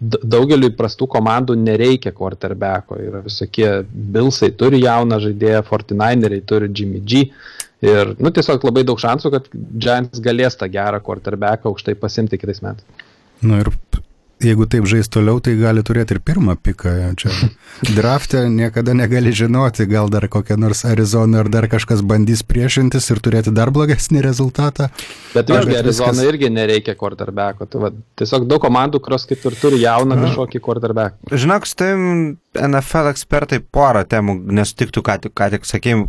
daugeliu prastų komandų nereikia quarterbacko. Yra visokie Bilsai turi jauną žaidėją, 49eriai turi Jimmy G. Ir, nu, tiesiog labai daug šansų, kad Giants galės tą gerą quarterbacką aukštai pasimti kitais metais. Na nu ir jeigu taip žais toliau, tai gali turėti ir pirmą piką. Čia draftę niekada negali žinoti, gal dar kokia nors Arizona ar dar kažkas bandys priešintis ir turėti dar blogesnį rezultatą. Bet vėlgi Arizona viskas... irgi nereikia quarterbacko. Tai va, tiesiog daug komandų, kurios kaip ir turi jauną kažkokį quarterbacką. Žinok, su tavim NFL ekspertai porą temų nesutiktų, ką tik, ką tik sakėjim,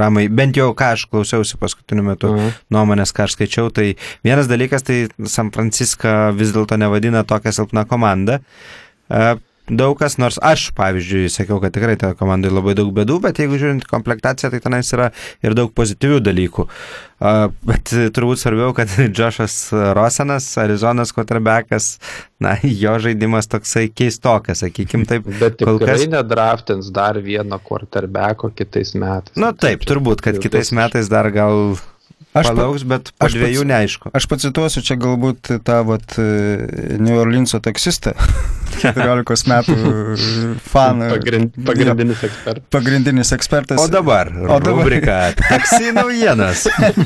Ramai, bent jau ką aš klausiausi paskutiniu metu mhm. nuomonės, ką aš skaičiau, tai vienas dalykas, tai San Francisco vis dėlto nevadina tokią silpną komandą. Uh, daug kas, nors aš, pavyzdžiui, sakiau, kad tikrai ta komandai labai daug bėdų, bet jeigu žiūrint komplektaciją, tai tenais yra ir daug pozityvių dalykų. Uh, bet turbūt svarbiau, kad Joshas Rosenas, Arizonas quarterbackas, na, jo žaidimas toksai keistokas, sakykim taip. Bet kol kas nedraftins dar vieno quarterbacko kitais metais. Na nu, taip, turbūt, kad kitais metais dar gal Aš palauks, bet po aš dviejų pats, neaišku. Aš pacituosiu čia galbūt tą vat, e, New Orleanso taksistą, 14 metų faną. Pagrind, pagrindinis ekspertas. Pagrindinis ekspertas. O dabar, o dabar. rubrika taksi naujienas.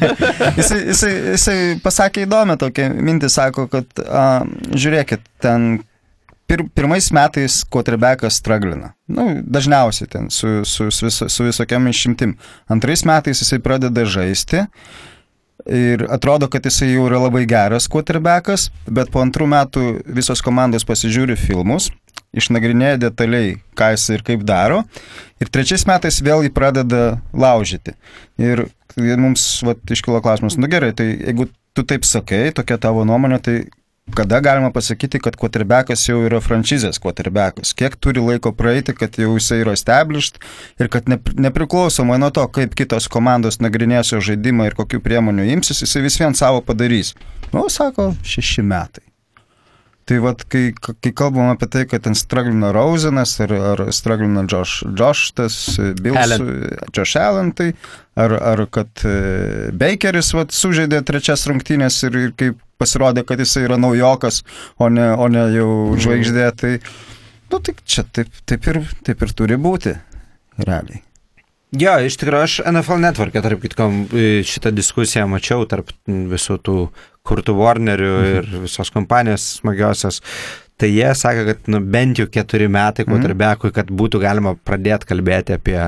jisai, jisai, jisai pasakė įdomią tokią mintį, sako, kad a, žiūrėkit, ten pir, pirmais metais quarterbackas straglina. Nu, dažniausiai ten su, su, su, su, su visokiam išimtim. Antrais metais jisai pradeda žaisti ir atrodo, kad jisai jau yra labai geras quarterbackas, bet po antrų metų visos komandos pasižiūri filmus, išnagrinėja detaliai, ką jis ir kaip daro. Ir trečiais metais vėl jį pradeda laužyti. Ir mums vat, iškilo klausimas, nu gerai, tai jeigu tu taip sakai, tokia tavo nuomonė, tai kada galima pasakyti, kad quarterbackas jau yra franšizės quarterbackas? Kiek turi laiko praeiti, kad jau jisai yra established ir kad nepriklausomai nuo to, kaip kitos komandos nagrinės jo žaidimą ir kokiu priemonių imsis, jisai vis vien savo padarys. Nu, sako, šeši metai. Tai vad, kai, kai kalbam apie tai, kad ten straglina Rosenas ar, ar straglina Josh, Josh tas Bills, Allen. Josh Allen, tai ar, ar kad e, Bakeris vat, sužaidė trečias rungtynės ir, ir kaip pasirodė, kad jisai yra naujokas, o ne, o ne jau žvaigždė, tai, nu, tai čia taip, taip, ir, taip ir turi būti, realiai. Jo, iš tikrųjų, aš NFL netvarkė, tarp kitko, šitą diskusiją mačiau tarp visų tų kurtų Warnerių mhm. ir visos kompanijos smagiosios. Tai jie sakė, kad nu, bent jau keturi metai quarterbackui, kad būtų galima pradėti kalbėti apie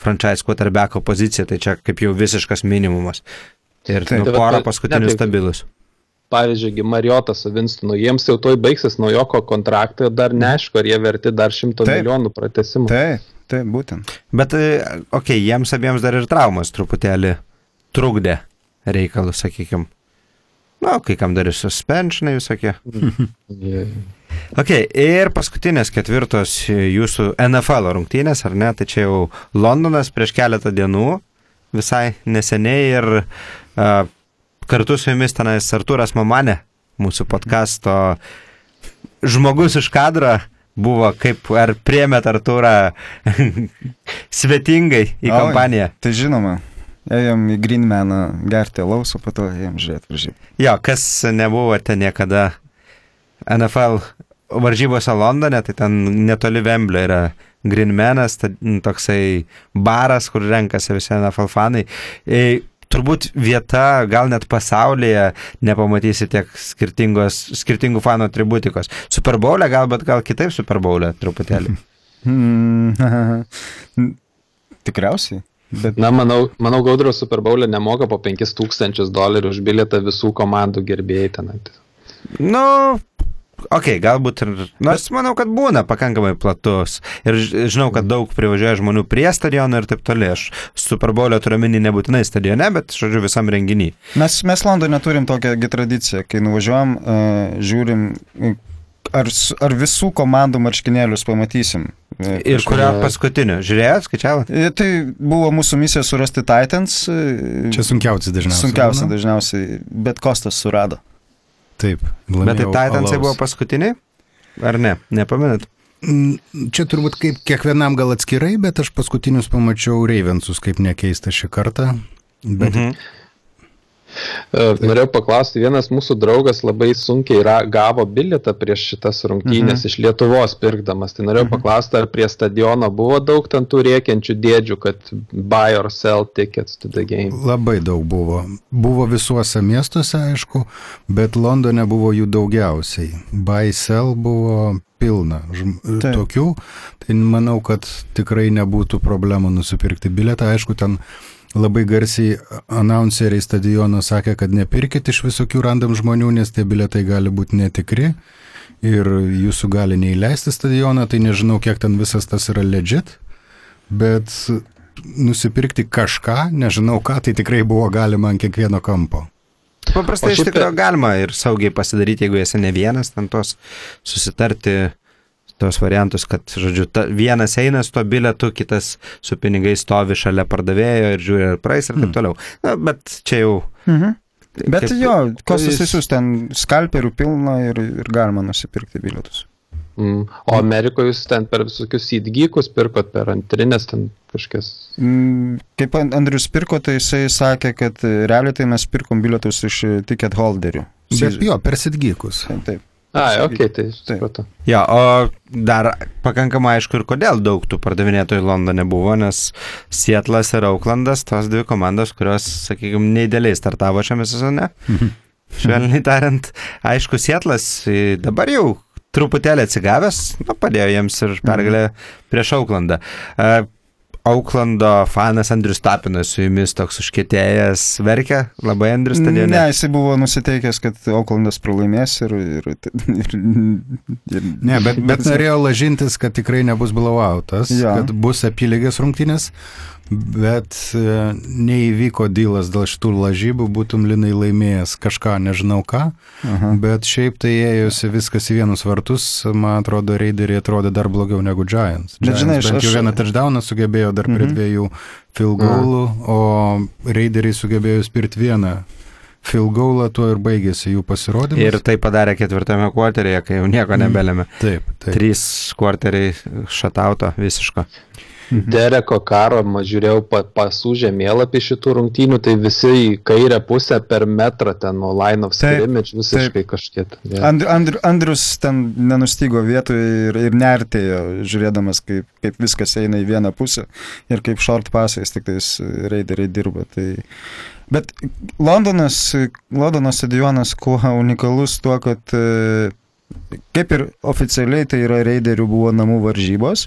franchise quarterbacko poziciją, tai čia kaip jau visiškas minimumas. Ir tai, nu, tai porą paskutinių stabilus. pavyzdžiui, Marijota su Winstonu, jiems jau toj baigsis naujoko kontraktai, dar neaišku, ar jie verti dar šimto Taip. milijonų pratesimų. Taip, taip, būtent. Bet, e, okei, okay, jiems abiems dar ir traumas truputėlį trukdė reikalus, sakykime. Na, kai kam dar ir suspensionai visokie. Jie- Ok, ir paskutinės ketvirtos jūsų NFL rungtynės, ar ne? Tai čia jau Londonas prieš keletą dienų, visai neseniai ir uh, kartu su jumis tenais Artūras Mamanė, mūsų podkasto žmogus iš kadro, buvo kaip ar priemėt Artūrą svetingai į Oi. kompaniją. Tai žinoma, ėjom į Greenmaną gerti alaus, o po to ėjom žiūrėti varžybų. Jo, kas nebuvote niekada NFL varžybose Londone, tai ten netoli Vemblio yra Greenmanas, ta- toksai baras, kur renkasi visi NFL fanai. E, turbūt vieta, gal net pasaulyje nepamatysi tiek skirtingos, skirtingų fanų atributikos. Super Bowl'e gal, bet gal kitaip Super Bowl'e truputėlį. Hmm. Tikriausiai. Bet Na, manau, manau Gaudros Super Bowl'e nemoka po 5000 dolerių už bilietą visų komandų gerbėjai ten. Nu, ok, galbūt ir. Nors manau, kad būna pakankamai platus. Ir žinau, kad daug privažiuoja žmonių prie stadiono ir taip toliau. Aš Super Bowl'o turiu minį nebūtinai stadione, bet, žodžiu, visam renginį. mes, mes Londone turim tokią tradiciją, kai nuvažiuojam, uh, žiūrim, ar, ar visų komandų marškinėlius pamatysim. Ir kurio Kažkuria- paskutinio? Žiūrėjot, skaičiavot? E, Tai buvo mūsų misija surasti Titans. e, Čia sunkiausiai dažniausiai. Sunkiausia būna. dažniausiai, bet Kostas surado. Taip. Bet tai Titansai alaus. buvo paskutiniai? Ar ne? Nepamenat? Mm, Čia turbūt kaip kiekvienam gal atskirai, bet aš paskutinius pamačiau Ravensus, kaip nekeista šį kartą. Bet Mhm. E, Norėjau paklausti, vienas mūsų draugas labai sunkiai ra, gavo bilietą prieš šitas rungtynės mhm. iš Lietuvos pirkdamas. Tai norėjau mhm. paklausti, ar prie stadiono buvo daug ten tų rėkiančių dėdžių, kad buy or sell tickets to the game. Labai daug buvo. Buvo visuose miestuose, aišku, bet Londone buvo jų daugiausiai. Baisel buvo pilna Taip. tokių. Tai manau, kad tikrai nebūtų problemų nusipirkti biletą. Aišku, ten labai garsiai announceriai stadiono sakė, kad nepirkit iš visokių random žmonių, nes tie biletai gali būti netikri. Ir jūsų gali neįleisti stadioną, tai nežinau, kiek ten visas tas yra legit. Bet nusipirkti kažką, nežinau ką, tai tikrai buvo galima ant kiekvieno kampo. Paprastai O iš tikrųjų galima ir saugiai pasidaryti, jeigu esi ne vienas, ten tos susitarti tos variantus, kad, žodžiu, ta, vienas eina su to bilietu, kitas su pinigais stovi šalia pardavėjo ir žiūri, ar praeis ir taip toliau. Na, bet čia jau. Mhm. Bet kaip- jo, Kostas jis- teisus, ten skalperių pilna ir, ir galima nusipirkti bilietus. Mm. O Amerikoje jūs ten per visokius įdgykus pirkot per antrinės ten kažkas. Mm, Kaip An- Andrius pirko, tai jisai sakė, kad realiai tai mes pirkom bilietus iš e, ticket holderių. Bet jo, persidgykus. Taip, taip. Ai, ok, tai supratau. Jo, o dar pakankamai aišku ir kodėl daug tų pardavinėtojų Londone buvo, nes Sietlas ir Auklandas, tos dvi komandos, kurios, sakykime, neįdėliai startavo šiame sezone. Švelniai tariant, aišku, Sietlas dabar jau truputėlį atsigavęs, nu, padėjo jiems ir pergalę prieš Auklandą. E, Auklando fanas Andrius Tapinas su jumis toks užkėtėjęs verkia, labai Andrius stadione. Ne, jisai buvo nusiteikęs, kad Oaklandas pralaimės ir... ir, ir, ir Ne, bet, bet norėjau lažintis, kad tikrai nebus blowoutas, Jo. kad bus apylygės rungtynės, bet e, neįvyko dylas dėl šitų lažybų, būtum linai laimėjęs kažką, nežinau ką, Aha. bet šiaip tai ėjosi viskas į vienus vartus, man atrodo, Raideriai atrodė dar blogiau negu Giants. Bet Giants žinai, aš- jau vieną touchdowną sugebėjo dar prie Mhm. dviejų field goalų, o Raideriai sugebėjo spirti vieną field goalą, tuo ir baigėsi jų pasirodymas. Ir tai padarė ketvirtame kvarterėje, kai jau nieko nebelėmė. Taip, taip. Trys kvarteriai šatauto visiško. Dereko karo, žiūrėjau pa, pasų žemėlapį šitų rungtynių, tai visi į kairę pusę per metrą ten nuo line of scrimmage visiškai kažkiek. Yeah. And, and, Andrius ten nenustygo vietoje ir, ir nertėjo, žiūrėdamas, kaip, kaip viskas eina į vieną pusę ir kaip short pasais tik tais raideriai dirba. Tai... Bet Londonas, Londono stadionas kuo unikalus tuo, kad e, kaip ir oficialiai tai yra raiderių buvo namų varžybos,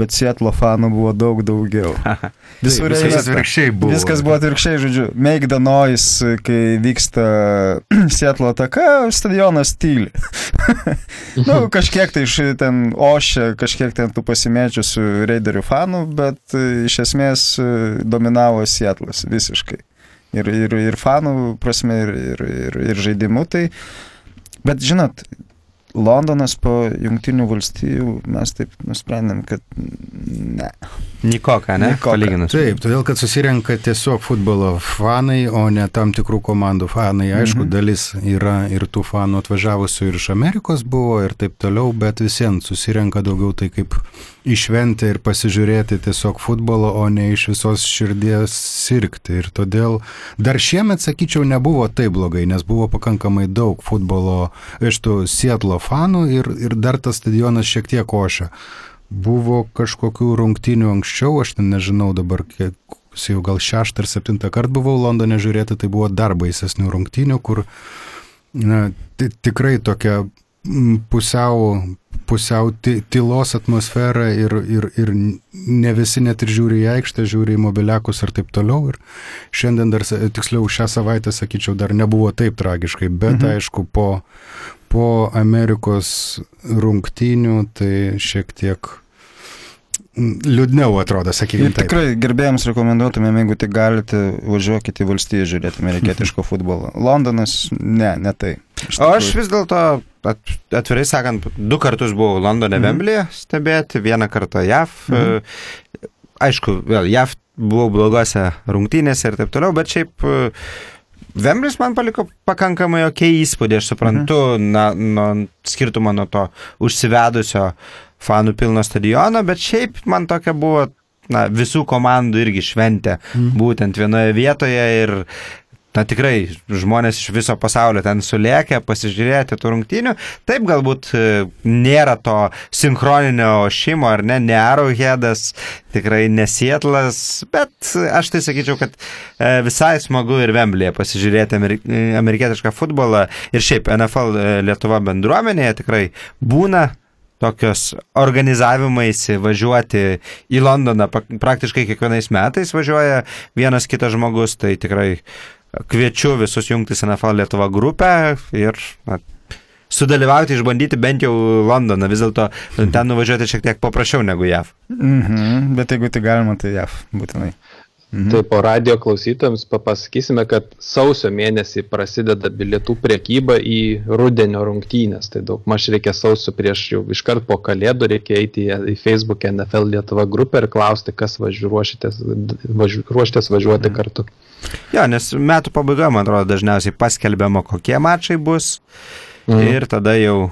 bet Sietlo fanų buvo daug daugiau. Visur Taip, viskas atvirkščiai buvo. Viskas buvo atvirkščiai, žodžiu. Make the noise, kai vyksta Sietlo ataka, stadionas tyli. nu, kažkiek tai iš ten ošia, kažkiek ten tų pasimėčiusių raiderių fanų, bet e, iš esmės e, dominavo Sietlas visiškai. Ir, ir, ir fanų prasme, ir, ir, ir, ir žaidimu. Tai, bet žinot, Londonas po Junktinių valstijų mes taip nusprendėm, kad ne. Nikoka, ne? Nikoka. Palyginus. Taip, todėl kad susirenka tiesiog futbolo fanai, o ne tam tikrų komandų fanai. Aišku, Mhm. dalis yra ir tų fanų atvažiavusių ir iš Amerikos buvo ir taip toliau, bet visiems susirenka daugiau tai kaip išventi ir pasižiūrėti tiesiog futbolo, o ne iš visos širdies sirgti. Ir todėl dar šiemet, sakyčiau, nebuvo taip blogai, nes buvo pakankamai daug futbolo iš tų Sietlo fanų ir, ir dar tas stadionas šiek tiek ošia. Buvo kažkokių rungtynių anksčiau, aš ten nežinau dabar, kiek, jau gal šeštą ar septintą kartą buvau Londone žiūrėti, tai buvo dar baisesnių rungtynių, kur na, ti- tikrai tokia pusiau, pusiau ty- tylos atmosfera ir, ir, ir ne visi net ir žiūri į aikštę, žiūri į mobiliakus ir taip toliau. Ir šiandien dar, tiksliau šią savaitę, sakyčiau, dar nebuvo taip tragiškai, bet mhm. aišku, po, po Amerikos rungtynių tai šiek tiek liūdniau atrodo, sakykime Ir taip. tikrai gerbėjams rekomenduotumėm, jeigu tik galite, važiuokite į valstiją žiūrėti amerikietiško futbolo. Londonas, ne, ne tai. O aš vis dėlto, at, atvirai sakant, du kartus buvau Londone Mhm. Vemblyje stebėti, vieną kartą JAV. Mhm. Aišku, vėl JAV buvau blogose rungtynėse ir taip toliau, bet šiaip e, Vemblis man paliko pakankamai ok įspūdį, aš suprantu, Mhm. na, nuo skirtumą nuo to užsivedusio fanų pilno stadiono, bet šiaip man tokia buvo na, visų komandų irgi šventė, Mhm. būtent vienoje vietoje ir Na tikrai, žmonės iš viso pasaulio ten sulėkė pasižiūrėti tų rungtynių. Taip galbūt e, nėra to sinchroninio ošimo, ar ne, ne Arrowheadas, tikrai nesietlas, bet aš tai sakyčiau, kad e, visai smagu ir Vemblyje pasižiūrėti ameri amerikietišką futbolą ir šiaip NFL e, Lietuva bendruomenėje tikrai būna tokios organizavimaisi važiuoti į Londoną praktiškai kiekvienais metais važiuoja vienas kitas žmogus, tai tikrai kviečiu visus jungtis NFL Lietuva grupę ir na, sudalyvauti, išbandyti bent jau Londoną, vis dėlto ten nuvažiuoti šiek tiek paprasčiau negu JAV. Mhm, bet jeigu tai galima, tai jav, būtinai. Mhm. Tai po radio klausytams papasakysime, kad sausio mėnesį prasideda bilietų priekyba į rudenio rungtynės. Tai daug maž reikia sausio prieš jau iškart po kalėdų reikia eiti į Facebook NFL Lietuva grupę ir klausti, kas ruošitės, važiu, ruošitės važiuoti Mhm. kartu. Jo, nes metų pabaigoje, man atrodo, dažniausiai paskelbiama, kokie mačai bus Mhm. ir tada jau.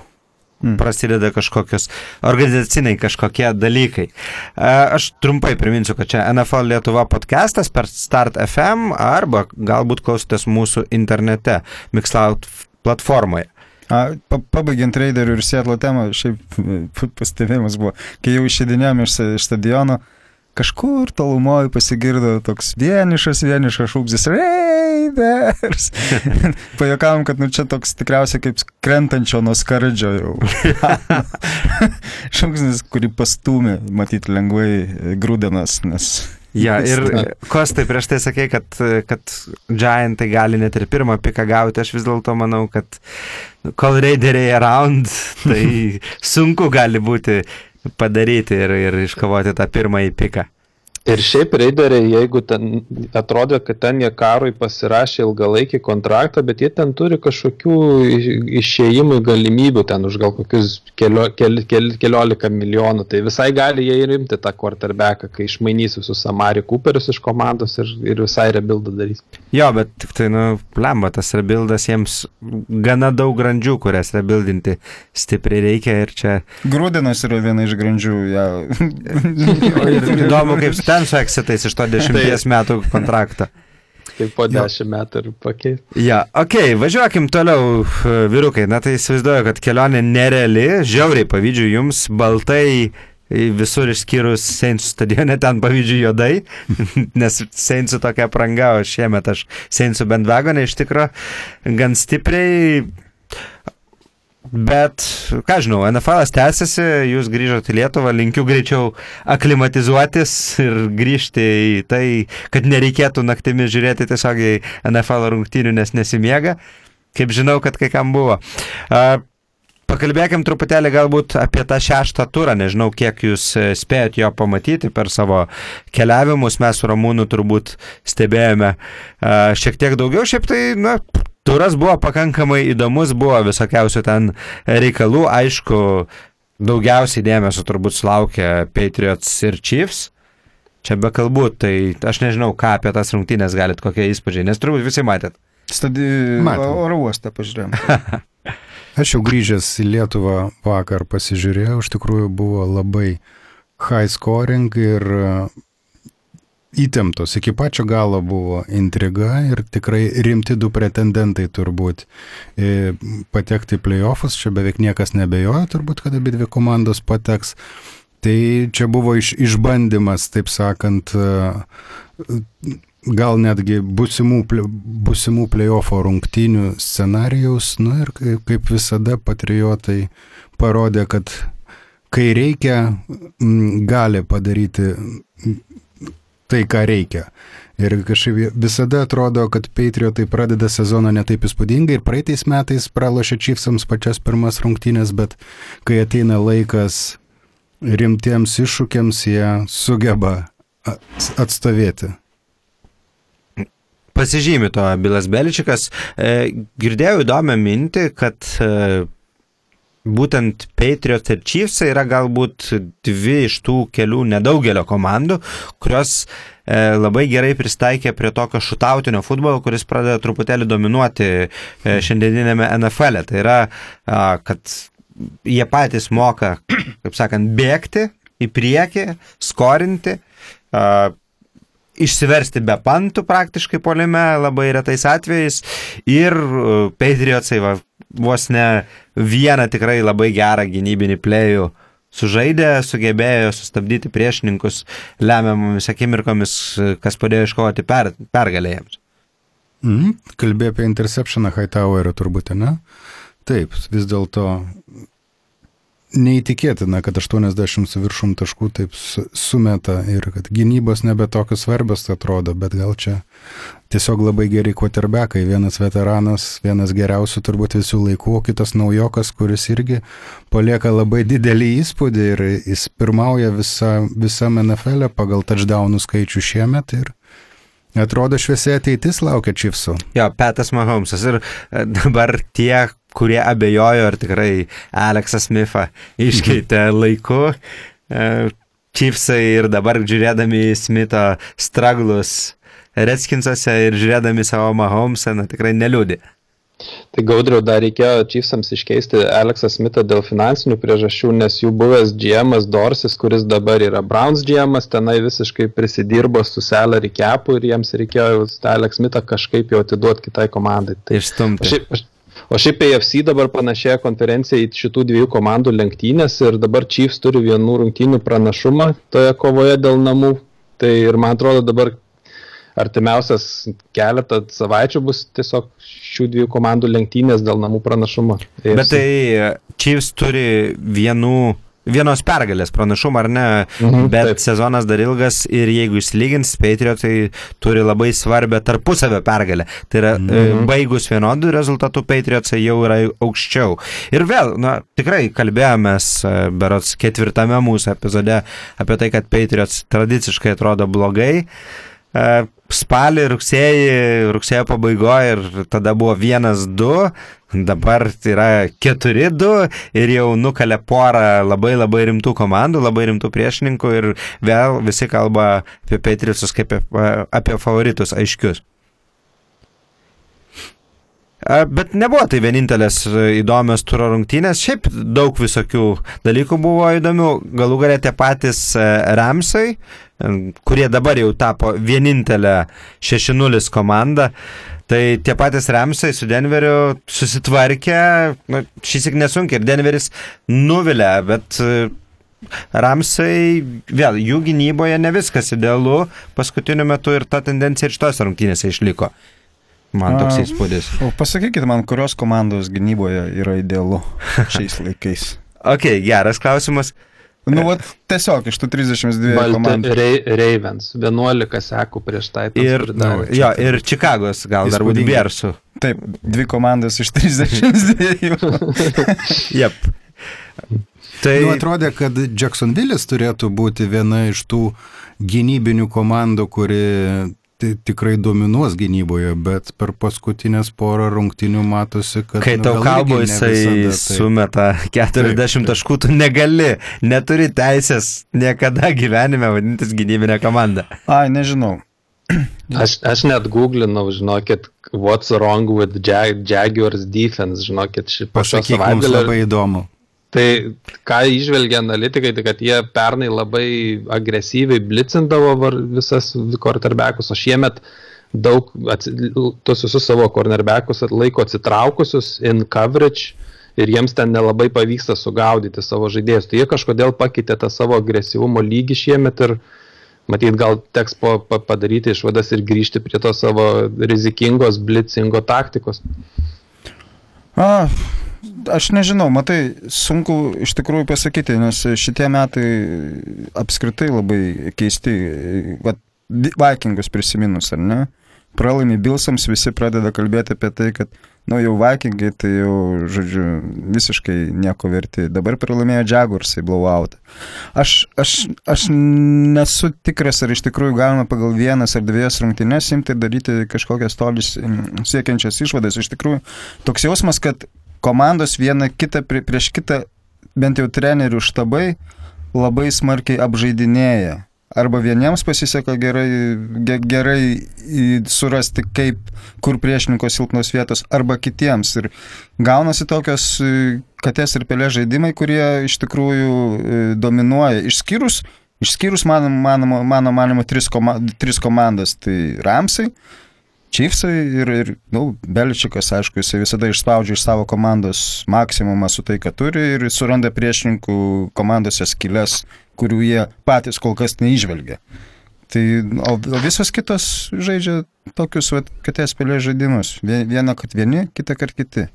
Prasideda kažkokios organizaciniai kažkokie dalykai. E, Aš trumpai priminsiu, kad čia NFL Lietuva podcastas per Start FM arba galbūt klausotės mūsų internete, Mixcloud platformoje. A, pa, pabaigiant Raiderių ir Sietlo temą, šiaip pastebėjimas buvo, kai jau išėdinėjom iš, iš stadiono, kažkur tolumoje pasigirdo toks vienišas, vienišas šūksis Raiders. Pajokavom, kad nu čia toks tikriausiai kaip krentančio nuo skardžio jau. šūksnis, kurį pastumė, matyti lengvai grūdenas, nes Ja, ir Kostai prieš tai sakė, kad, kad Giantai gali net ir pirmą piką gauti. Aš vis dėlto manau, kad kol raideriai around, tai sunku gali būti padaryti ir, ir iškovoti tą pirmąjį piką. Ir šiaip raideriai, jeigu ten atrodo, kad ten jie karui pasirašė ilgalaikį kontraktą, bet jie ten turi kažkokių iš- išėjimų galimybių, ten už gal kokius kelio, kel, kel, keliolika milijonų. Tai visai gali jie ir imti tą quarterbacką, kai išmainys visus Amari Cooperius iš komandos ir, ir visai rebuildą darys. Jo, bet tik tai, nu, lemba, tas rebuildas jiems gana daug grandžių, kurias rebuildinti stipriai reikia ir čia. grūdenas yra viena iš grandžių. Ja. Ir įdomu, kaip ten su exitais iš to dešimties metų kontrakto. Tai po dešimt metų ir pakeis. Ja, ok, važiuokim toliau, vyrukai. Na tai įsivaizduoju, kad kelionė nereali, žiauriai pavydžiu jums, baltai visur išskyrus Seinsų stadione, ten pavydžiu juodai, nes Seinsų tokia pranga, o šiemet aš Seinsų bent vagonė iš tikro gan stipriai. Bet, ką žinau, NFL tęsiasi, jūs grįžote į Lietuvą, linkiu greičiau aklimatizuotis ir grįžti į tai, kad nereikėtų naktimi žiūrėti tiesiog į NFL rungtynių, nes nesimiega. Kaip žinau, kad kai kam buvo. Pakalbėkim truputėlį galbūt apie tą šeštą turą, nežinau, kiek jūs e, spėjot jo pamatyti per savo keliavimus, mes su Ramūnu turbūt stebėjome šiek tiek daugiau, šiaip tai, na, turas buvo pakankamai įdomus, buvo visokiausių ten reikalų, aišku, daugiausiai dėmesio turbūt sulaukė Patriots ir Chiefs. Čia be kalbų, tai aš nežinau, ką apie tas rungtynės galit, kokie įspūdžiai, nes turbūt visi matėt. Stadi oro uostą pažiūrėjom. Aš jau grįžęs į Lietuvą vakar pasižiūrėjau, iš tikrųjų buvo labai high scoring ir įtemptos. Iki pačio galo buvo intriga ir tikrai rimti du pretendentai turbūt e, patekti į playoffus. Čia beveik niekas nebejoja turbūt, kad abi dvi komandos pateks. Tai čia buvo iš, išbandymas, taip sakant, e, gal netgi busimų, busimų playoffo rungtynių scenarijaus. Nu ir kaip, kaip visada patriotai parodė, kad kai reikia, gali padaryti tai, ką reikia. Ir kažkaip visada atrodo, kad Patriotai pradeda sezoną netaip įspūdingai ir praeitais metais pralošė Chiefsams pačias pirmas rungtynės, bet kai ateina laikas rimtiems iššūkiams, jie sugeba atstovėti pasižymi to Bilas Beličikas. E, girdėjau įdomią mintį, kad e, būtent Patriots ir Chiefs yra galbūt dvi iš tų kelių nedaugelio komandų, kurios e, labai gerai pristaikė prie tokio šutautinio futbolo, kuris pradeda truputėlį dominuoti šiandieninėme NFL. E. Tai yra, kad jie patys moka, kaip sakant, bėgti į priekį, skorinti. Išsiversti be pantų praktiškai polime labai retais atvejais ir e, Patriotsai va, vos ne vieną tikrai labai gerą gynybinį plėjų sužaidė, sugebėjo sustabdyti priešininkus lemiamomis akimirkomis, kas padėjo iškovoti per, pergalėjams. Mm, kalbėjo apie interceptioną Hightower'ą turbūt, ne? Taip, vis dėlto neįtikėtina, kad 80 su viršum taškų taip sumeta ir kad gynybos nebe tokios svarbios atrodo, bet gal čia tiesiog labai geri quarterbackai. Vienas veteranas, vienas geriausių turbūt visų laikų, o kitas naujokas, kuris irgi palieka labai didelį įspūdį ir jis pirmauja visa, visam NFL e pagal touchdownų skaičių šiemet ir Atrodo, šviesiai ateitis laukia Čipsų. Jo, Petas Mahomesas ir e, dabar tie, kurie abejojo, ar tikrai Aleksą Smithą iškeitė laiku. Čipsai e, ir dabar žiūrėdami Smito straglus Redskinsose ir žiūrėdami savo Mahomesą, na tikrai neliūdė. Tai gaudriau dar reikėjo Chiefsams iškeisti Aleksą Smithą dėl finansinių priežasčių, nes jų buvęs GM Dorsis, kuris dabar yra Browns GM, tenai visiškai prisidirbo su salary capu ir jiems reikėjo Alex Smithą kažkaip jau atiduoti kitai komandai. Tai išstumti. O šiaip, o šiaip AFC dabar panašėja konferencija į šitų dviejų komandų lenktynės ir dabar Chiefs turi vienų rungtynių pranašumą toje kovoje dėl namų. Tai ir man atrodo dabar artimiausias keletą savaičių bus tiesiog šių dviejų komandų lenktynės dėl namų pranašumo. Bet tai Chiefs turi vienų vienos pergalės pranašumą, ar ne, mhm, bet taip. sezonas dar ilgas ir jeigu išsilygins, Patriotai turi labai svarbę tarpusavio pergalę. Tai yra, e, mhm. baigus vienodų rezultatų, Patriotsai jau yra aukščiau. Ir vėl, na, tikrai kalbėjomės, e, berots ketvirtame mūsų epizode apie tai, kad Patriots tradiciškai atrodo blogai. E, spalį, rugsėjį, rugsėjo pabaigoje ir tada buvo vienas, du, dabar yra keturi, du ir jau nukalė porą labai labai rimtų komandų, labai rimtų priešininkų ir vėl visi kalba apie Patriotsus kaip apie, apie favoritus aiškius. Bet nebuvo tai vienintelės įdomios turo rungtynės, šiaip daug visokių dalykų buvo įdomių, galų galę tie patys Ramsai, kurie dabar jau tapo vienintelė 6-0 komanda. Tai tie patys Ramsai su Denveriu susitvarkė, nu, šis tik nesunkiai ir Denveris nuvilė, bet e, Ramsai, vėl, jų gynyboje ne viskas idealu paskutiniu metu ir ta tendencija ir šitos rungtynėse išliko. Man toks įspūdis. O pasakykit man, kurios komandos gynyboje yra idealu šiais laikais. Ok, geras klausimas. Nu, vat, tiesiog iš tų 32 Balti komandų. Ra- Ravens, 11 sekų prieš tai. Ir, nu, jo, ir Čikagos, gal dar būtų. Biersų. Taip, dvi komandos iš 32. Jep. Tai Nu, atrodė, kad Jacksonville'is turėtų būti viena iš tų gynybinių komandų, kuri tikrai dominuos gynyboje, bet per paskutinės porą rungtinių matosi, kad... kai nu, tau kalbo jisai visada taip. sumeta 40 taškų, tu negali, neturi teisės niekada gyvenime vadintis gynybinė komanda. Ai, nežinau. Aš, aš net googlinau, žinokit, what's wrong with Jag Jaguars defense, žinokit, šį šio Pasakyk, mums labai įdomu. Tai ką išvelgia analitikai, tai kad jie pernai labai agresyviai blicindavo visas kornerbekus, o šiemet daug atsi, tos visus savo kornerbekus laiko atsitraukusius in coverage ir jiems ten nelabai pavyksta sugaudyti savo žaidėjus. Tai jie kažkodėl pakeitė tą savo agresyvumo lygį šiemet ir matyt gal teks po, pa, padaryti išvadas ir grįžti prie to savo rizikingos blicingo taktikos. A, aš nežinau, matai, sunku iš tikrųjų pasakyti, nes šitie metai apskritai labai keisti. Vat, Vi- Vikingus prisiminus, ar ne? Pralaimi Bilsams, visi pradeda kalbėti apie tai, kad, nu jau Vikingai, tai jau, žodžiu, visiškai nieko verti. Dabar pralaimėjo Jaguarsai blowout. Aš, aš, aš nesu tikras, ar iš tikrųjų galima pagal vienas ar dviejas rungtynes imti ir daryti kažkokias tolis siekiančias išvadas. Iš tikrųjų, toks jausmas, kad komandos viena kitą prie, prieš kitą, bent jau trenerių štabai, labai smarkiai apžaidinėja. Arba vieniems pasiseka gerai, ge, gerai surasti, kaip, kur priešininko silpnos vietos, arba kitiems. Ir gaunasi tokios e, katės ir pelė žaidimai, kurie iš tikrųjų e, dominuoja. Išskyrus, išskyrus mano, mano, mano manimo, tris, koma, tris komandas. Tai Ramsai, Chiefsai ir, ir nu, Beličikas, aišku, jisai visada išspaudžia iš savo komandos maksimumą su tai, ką turi ir suranda priešininkų komandose skilės, kurių jie patys kol kas neižvelgia. Tai, o, o visos kitos žaidžia tokius, vat, katės pelė žaidimus. Vie- Vieną, kad vieni, kitą, kad kiti.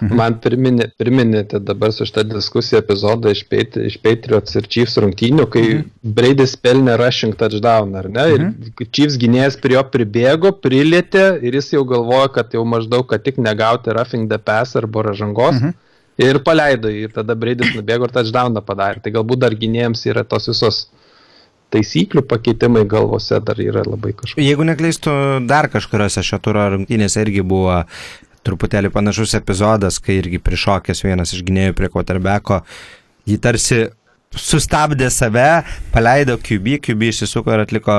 Man priminė, priminėte dabar su šitą diskusiją epizodą iš, Pat- iš Patriots ir Chiefs rungtynių, kai mhm. Braidis pelnė rushing touchdown, ar ne? Mhm. Ir Chiefs gynėjas prie jo pribėgo, prilietė ir jis jau galvojo, kad jau maždaug, kad tik negauti roughing the pass arba ražangos. Mhm. Ir paleido ir tada Braidis nubėgo ir touchdowną padarė. Tai galbūt dar gynėjams yra tos visos taisyklių pakeitimai galvose dar yra labai kažkokie. Jeigu neklystu, dar kažkuriuose šio turo rungtynėse irgi buvo truputėlį panašus epizodas, kai irgi prišokęs vienas iš gynėjų prie Quarterbacko, jį tarsi sustabdė save, paleido QB, QB išsisuko ir atliko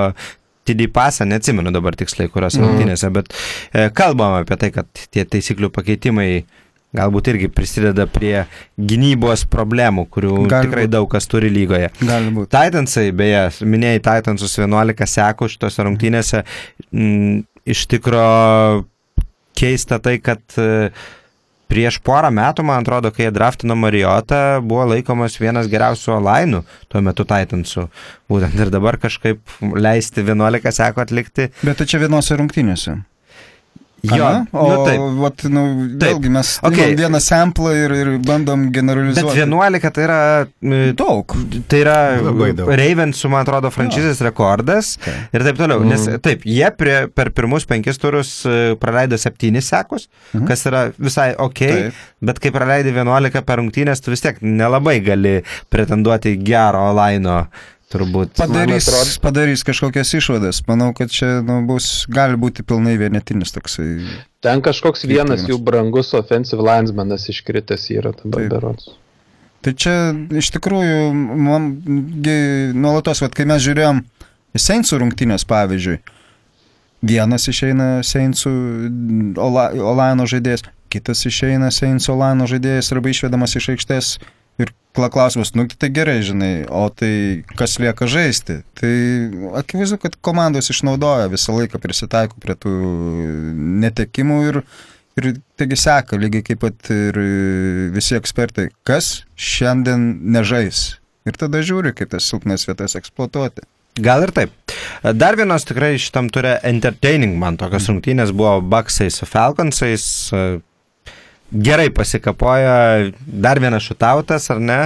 TD pasą, neatsimenu dabar tiksliai, kurios Mhm. rungtynėse, bet e, kalbam apie tai, kad tie taisyklių pakeitimai galbūt irgi prisideda prie gynybos problemų, kurių Gali tikrai būt. daug kas turi lygoje. Gali būti. Titansai, beje, minėjai Titansus 11 sekų šitose rungtynėse, m, iš tikro keista tai, kad e, prieš porą metų, man atrodo, kai jie draftino Marijotą, buvo laikomas vienas geriausių olainų tuo metu Titansų. Būtent ir dabar kažkaip leisti 11 sekų atlikti. Bet tai čia vienose rungtynėse. Jo, Ana? o nu, taip. vat, nu, vėlgi mes Okay. okay. vieną samplą ir, ir bandom Bet generalizuoti. 11 tai yra... Daug. Tai yra. Ravensų, man atrodo, franšizės rekordas Okay. ir taip toliau. Nes taip, jie prie, per pirmus penkis turus e, praleido septynis sekus, Mhm. kas yra visai ok, Taip. bet kai praleidai 11 per rungtynės, tu vis tiek nelabai gali pretenduoti gero laino, turbūt. Padarys, Man atrodo- padarys kažkokias išvadas. Manau, kad čia nu, bus, gali būti pilnai vienetinis toksai. Ten kažkoks vienas jų brangus offensive linesmanas iškritęs yra dabar berots. Tai čia iš tikrųjų, man nuolatos, vat, kai mes žiūrėjom Seinsų rungtynės, pavyzdžiui, vienas išeina Seinsų Ola, Olano žaidėjas, kitas išeina Seinsų Olano žaidėjas arba išvedamas iš aikštės. Klausimas, nu tai gerai, žinai, o tai kas lieka žaisti? Tai akivaizdu, kad komandos išnaudoja visą laiką prisitaiko prie tų netekimų ir, ir taigi seka lygiai kaip pat ir visi ekspertai, kas šiandien nežais. Ir tada žiūri, kaip tas silpnas vietas eksploatuoti. Gal ir taip. Dar vienas tikrai šitam turė entertaining man tokios rungtynės buvo Bucksai su Falconsais. Gerai pasikapojo, dar vienas šutautas, ar ne,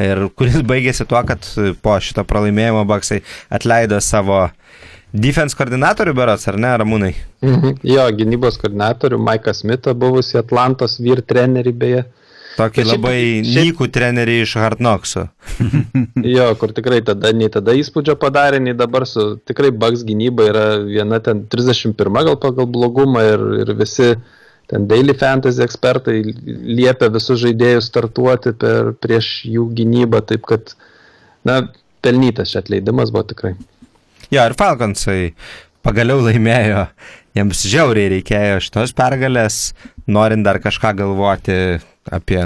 ir kuris baigėsi tuo, kad po šito pralaimėjimo Bucksai atleido savo defense koordinatorių berots, ar ne, Ramūnai? Mhm. Jo, gynybos koordinatorių Maiką Smithą, buvusi Atlantos vyr trenerį beje. Tokį Bet šiaip- labai šiaip- nykų trenerį iš Hard Knocksų. Jo, kur tikrai tada, nei tada įspūdžio padarė, nei dabar su tikrai Bugs gynyba yra viena ten 31 gal pagal blogumą ir, ir visi ten Daily Fantasy ekspertai liepia visus žaidėjus startuoti per, prieš jų gynybą, taip kad, na, pelnytas čia atleidimas buvo tikrai. Jo, ir Falconsai pagaliau laimėjo. Jiems žiauriai reikėjo šitos pergalės, norint dar kažką galvoti apie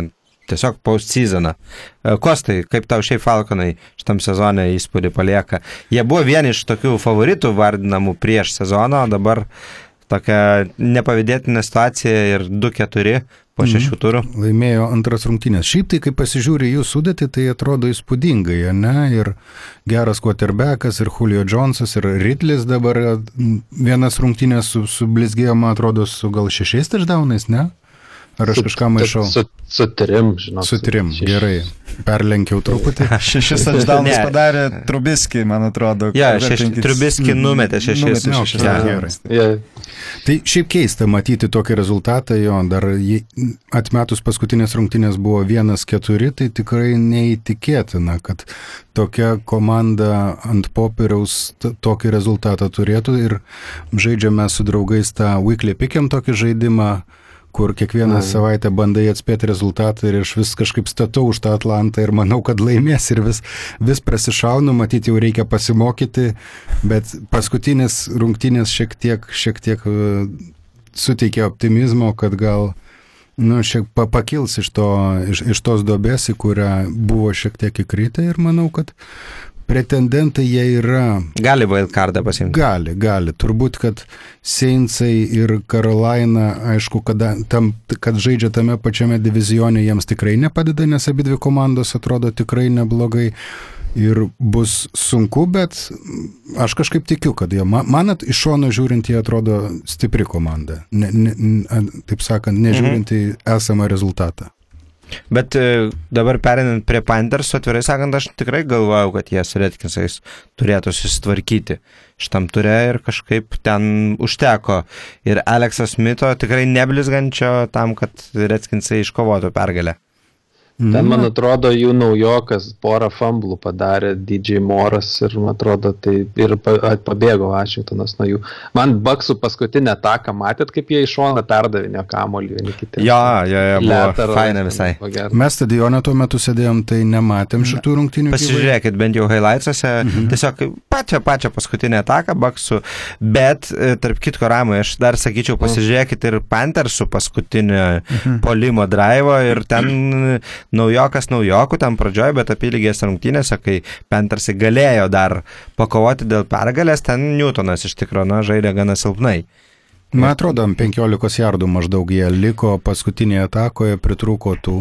tiesiog postseasoną. E, Kostai, kaip tau šiaip Falconai šitam sezone įspūdį palieka? Jie buvo vieni iš tokių favoritų vardinamų prieš sezoną, o dabar tokia nepavydėtina situacija ir 2-4 po šešių turų. Laimėjo antras rungtynės. Šiaip tai, kai pasižiūri jų sudėti, tai atrodo įspūdingai, ne? Ir geras quarterbackas, ir Julio Jonesas, ir Ridlis dabar mm, vienas rungtynės su, su man atrodo, su gal šešiais touchdownais, ne? Ar aš kažką maišau? Su, su trim, žinau. Su trim, šeši- gerai. Perlenkiau truputį. Šešis touchdowns Ne. padarė Trubiski, man atrodo. Jo, vertinkit. Trubiski numetė šešis. Numetė Nu, šešis okay, touchdowns. Yeah. Tai šiaip keista matyti tokį rezultatą, jo, dar atmetus paskutinės rungtynės buvo 1-4, tai tikrai neįtikėtina, kad tokia komanda ant popieriaus tokį rezultatą turėtų. Ir žaidžiame su draugais tą weekly pick'em tokį žaidimą kur kiekvieną Mhm. savaitę bandai atspėti rezultatą ir aš vis kažkaip statau už tą Atlantą ir manau, kad laimės ir vis, vis prasišaunu, matyti jau reikia pasimokyti, bet paskutinis rungtynės šiek tiek, šiek tiek e, suteikia optimizmo, kad gal nu, šiek pa- pakils iš, to, iš, iš tos dobės, į kurią buvo šiek tiek įkritę ir manau, kad pretendentai jie yra Gali wildcardą pasimti. Gali, gali. Turbūt, kad Seinsai ir Karolaina, aišku, kada, tam, kad žaidžia tame pačiame divizione, jiems tikrai nepadeda, nes abi dvi komandos atrodo tikrai neblogai. Ir bus sunku, bet aš kažkaip tikiu, kad jie, ma- man at- iš šono žiūrint, jie atrodo stipri komanda. Ne, ne, ne, taip sakant, nežiūrint į esamą rezultatą. Bet e, dabar perinant prie Panthers, atvirai sakant, aš tikrai galvojau, kad jie su Redkinsais turėtų susitvarkyti šitam turė ir kažkaip ten užteko. Ir Aleksas Smito tikrai neblizgančio tam, kad Redkinsai iškovotų pergalę. Ten, man atrodo, jų naujokas porą famblų padarė DJ Moras ir, man atrodo, tai ir pabėgo Vašingtonas nuo jų. Man Baksų paskutinę taką, matėt, kaip jie iš šono perdavinėjo kamolį vieni kitiems. Jo, jo, jo, buvo faina visai. Mes stadione tuo metu sėdėjom, tai nematėm šitų rungtynių. gyvai. Pasižiūrėkit bent jau highlightsuose, mhm. tiesiog pačią pačią paskutinę ataką baksų, bet e, tarp kitko ramai, aš dar sakyčiau, pasižiūrėkit ir Panthersų paskutinio mhm. polimo drivo ir ten naujokas naujokų, ten pradžioje, bet apylygės rungtynėse, kai Panthersai galėjo dar pakovoti dėl pergalės, ten Newtonas iš tikrųjų, na, žaidė gana silpnai. Man atrodo, ant 15 jardų maždaug jie liko paskutinėje atakoje, pritrūko tų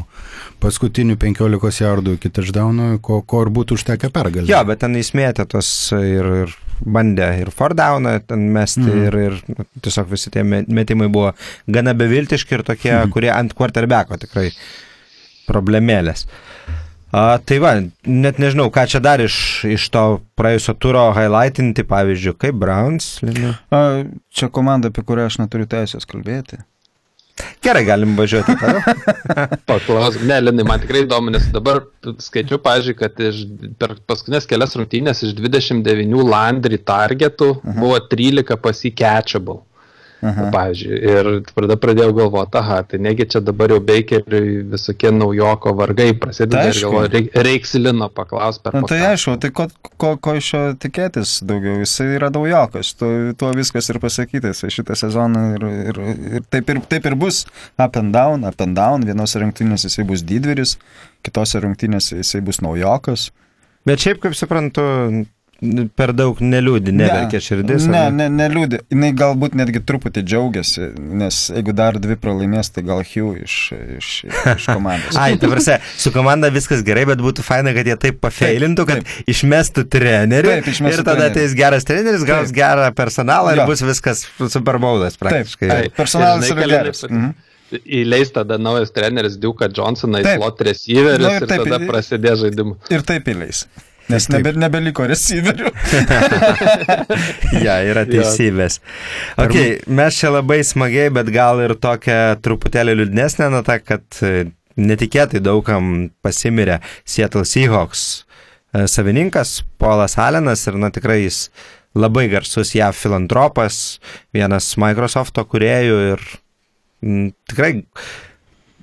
paskutinių 15 jardų iki touchdowno, ko, ko ir būtų užtekę pergalę. Jo, bet ten įsmėtė tos ir, ir bandė ir Fordauną ten mesti mm. ir, ir tiesiog visi tie me- metimai buvo gana beviltiški ir tokie, mm. kurie ant quarterbacko tikrai problemėlės. A, tai va, net nežinau, ką čia dar iš, iš to praėjusio turo highlightinti, pavyzdžiui, kaip Browns. Lina. A, Čia komanda, apie kurią aš neturiu teisės kalbėti. Gerai, galim važiuoti toliau. Paklaus, ne, Linai, man tikrai įdomu, nes dabar skaičiu, pažiūrėjau, kad iš, per paskutinės kelias rungtynės iš 29 Landry targetų uh -huh. buvo 13 pasiketchable. Aha. Pavyzdžiui, ir tada pradėjau galvoti, aha, tai negi čia dabar jau Bakeriui visokie naujoko vargai prasideda Tai ir galvoju, reik, reiks Lino paklaus per Na, tai podcastą. aišku, tai ko, ko, ko iš jo tikėtis daugiau, jisai yra daujokas, tuo, tuo viskas ir pasakyta, jisai šitą sezoną ir, ir, ir, taip, ir taip ir bus up and down, up and down, vienose rungtynėse jisai bus didvyris, kitose rungtynėse jisai bus naujokas. Bet šiaip, kaip suprantu, per daug neliūdi, neverkia širdis. Ne, ne, neliūdė. Jis galbūt netgi truputį džiaugiasi, nes jeigu dar dvi pralaimės, tai gal Hugh iš, iš, iš komandos. Ai, tai prasme, su komanda viskas gerai, bet būtų faina, kad jie taip pafeilintų, kad Taip, išmestų trenerių Taip, išmestų ir tada trenerių. ateis geras treneris, gaus Taip. gerą personalą ir Jo. bus viskas Super Bowlas Taip, praktiškai. taip, personalas yra geras. Mhm. Įleis tada naujas treneris Duke Johnsoną į slot receiveris Nu, ir, ir tada prasidės žaidimas. Ir taip įleis. Nes Taip. nebe, nebeliko receiverių. Ja, yra teisybės. Okay, mes čia labai smagiai, bet gal ir tokia truputėlį liūdnesnė nata, kad e, netikėtai daugam pasimirė Seattle Seahawks e, savininkas Paulas Allenas ir na tikrai jis labai garsus JAV filantropas, vienas Microsofto kuriejų ir m, tikrai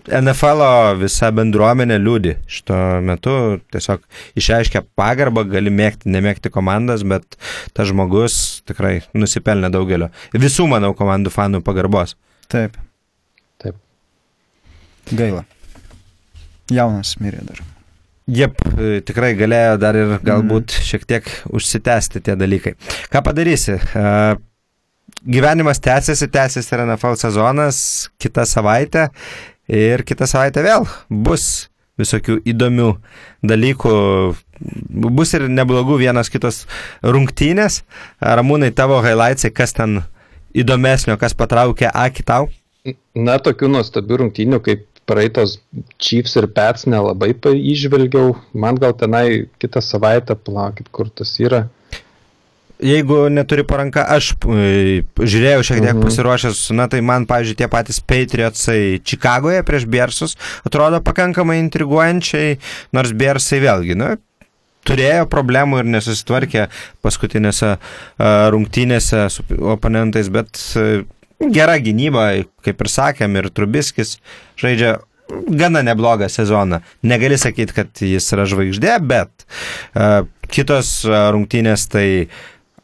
NFL visa bendruomenė liūdi šito metu, tiesiog išreiškia pagarbą, gali mėgti, nemėgti komandas, bet tas žmogus tikrai nusipelnė daugelio. Visų, manau, komandų fanų pagarbos. Taip. Taip. Gaila. Jaunas mirė dar. Jep, tikrai galėjo dar ir galbūt šiek tiek užsitęsti tie dalykai. Ką padarysi? Gyvenimas tęsiasi, tęsiasi ir NFL sezonas kitą savaitę ir kitą savaitę vėl bus visokių įdomių dalykų. Bus ir neblogų vienas kitos rungtynės. Ramūnai, tavo highlightsai, kas ten įdomesnio, kas patraukia akį tau? Na, tokių nuostabių rungtynių kaip praeitos Chiefs ir Pets nelabai įžvelgiau. Man gal tenai kitą savaitę, plaukit, kur tas yra. Jeigu neturi paranka, aš e, žiūrėjau šiek tiek Mhm. pasiruošęs, na tai man, pavyzdžiui, tie patys Patriotsai Čikagoje prieš Biersus atrodo pakankamai intriguojančiai, nors Biersai vėlgi, na, turėjo problemų ir nesusitvarkė paskutinėse a, rungtynėse su oponentais, bet e, gera gynyba, kaip ir sakėm, ir Trubiskis žaidžia gana neblogą sezoną. Negali sakyti, kad jis yra žvaigždė, bet uh, kitos uh, rungtynės tai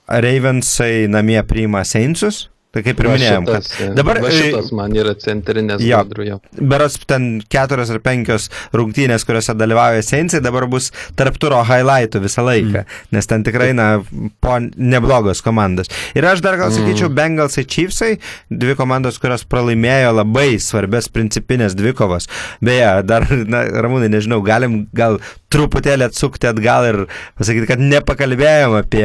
Ravensai namie priima Seinsus. Tai kaip ir minėjom, kad šitas, e, dabar, e, šitas man yra centrinės jo. gadrujo. berots ten keturios ar penkios rungtynės, kuriuose dalyvauja Seinsai, dabar bus tarp turo highlightų visą laiką, mm. nes ten tikrai, na, po neblogos komandos. Ir aš dar gal sakyčiau, mm. Bengalsai Chiefsai, dvi komandos, kurios pralaimėjo labai svarbės principinės dvikovos. Beje, dar, na, Ramūnai, nežinau, galim gal truputėlį atsukti atgal ir pasakyti, kad nepakalbėjom apie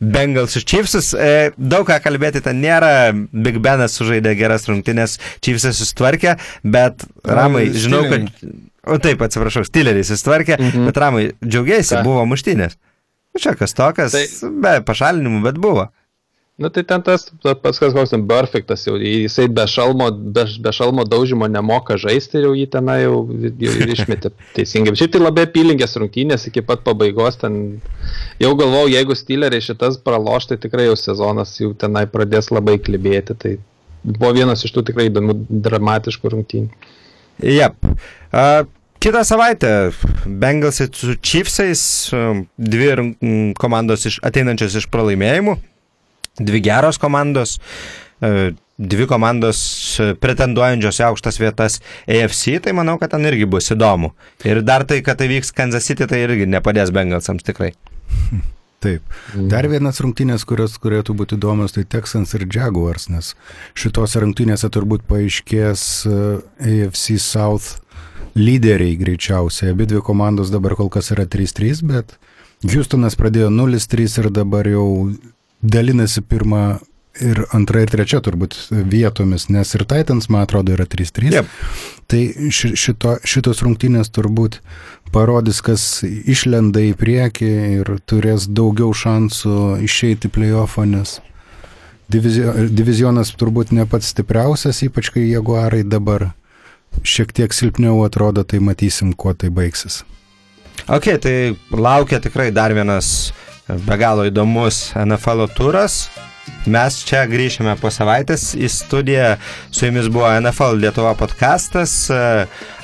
Bengalsus Chiefsus. E, daug ką kalbėti ten nėra. Big Benas sužaidė geras rungtynės, Chiefsas susitvarkė, bet Ramai, žinau, kad... O taip, atsiprašau, Stilleris susitvarkė, Mhm. bet Ramai, džiaugiaisi, buvo muštynės. Nu, Čia kas tokas, Tai- be pašalinimų, bet buvo. Na tai ten tas, pats kas koks ten perfektas, jau jisai be šalmo, be, be šalmo daužimo nemoka žaisti ir jau jį tenai jau, jau išmetė teisingai. Šiaip tai labai apylinkės rungtynės iki pat pabaigos, ten jau galvau, jeigu styleriai šitas praloš, tai tikrai jau sezonas jau tenai pradės labai klibėti. Tai buvo vienas iš tų tikrai įdomių dramatiškų rungtynių. Jep. Uh, Kitą savaitę Bengalsai su Chiefsais, dvi komandos iš, ateinančios iš pralaimėjimų, dvi geros komandos, uh, dvi komandos uh, pretenduojančios į aukštas vietas AFC, tai manau, kad ten irgi bus įdomu. Ir dar tai, kad tai vyks Kansas City, tai irgi nepadės Bengalsams tikrai. Taip. Dar vienas rungtynės, kurios turėtų būti įdomios, tai Texans ir Jaguars, nes šitose rungtynėse turbūt paaiškės e, AFC South lyderiai greičiausiai. Abi dvi komandos dabar kol kas yra 3-3, bet Houstonas pradėjo 0-3 ir dabar jau dalinasi pirmą ir antrą ir trečią turbūt vietomis, nes ir Titans, man atrodo, yra 3-3. Jep. Tai ši, šito, šitos rungtynės turbūt parodys, kas išlenda į priekį ir turės daugiau šansų išeiti playoffą, nes divizio, divizionas turbūt ne pats stipriausias, ypač kai Jaguarai dabar šiek tiek silpniau atrodo, tai matysim, kuo tai baigsis. Ok, tai laukia tikrai dar vienas be galo įdomus NFL turas. Mes čia grįšime po savaitės į studiją. Su jumis buvo NFL Lietuva podcastas.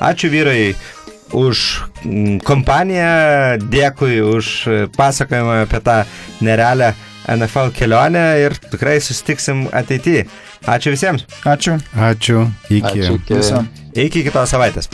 Ačiū vyrai už mm, kompaniją, dėkui už pasakojimą apie tą nerealią NFL kelionę ir tikrai susitiksim ateityje. Ačiū visiems. Ačiū. Ačiū, iki. Ačiū, iki- Visam. Iki kitos savaitės.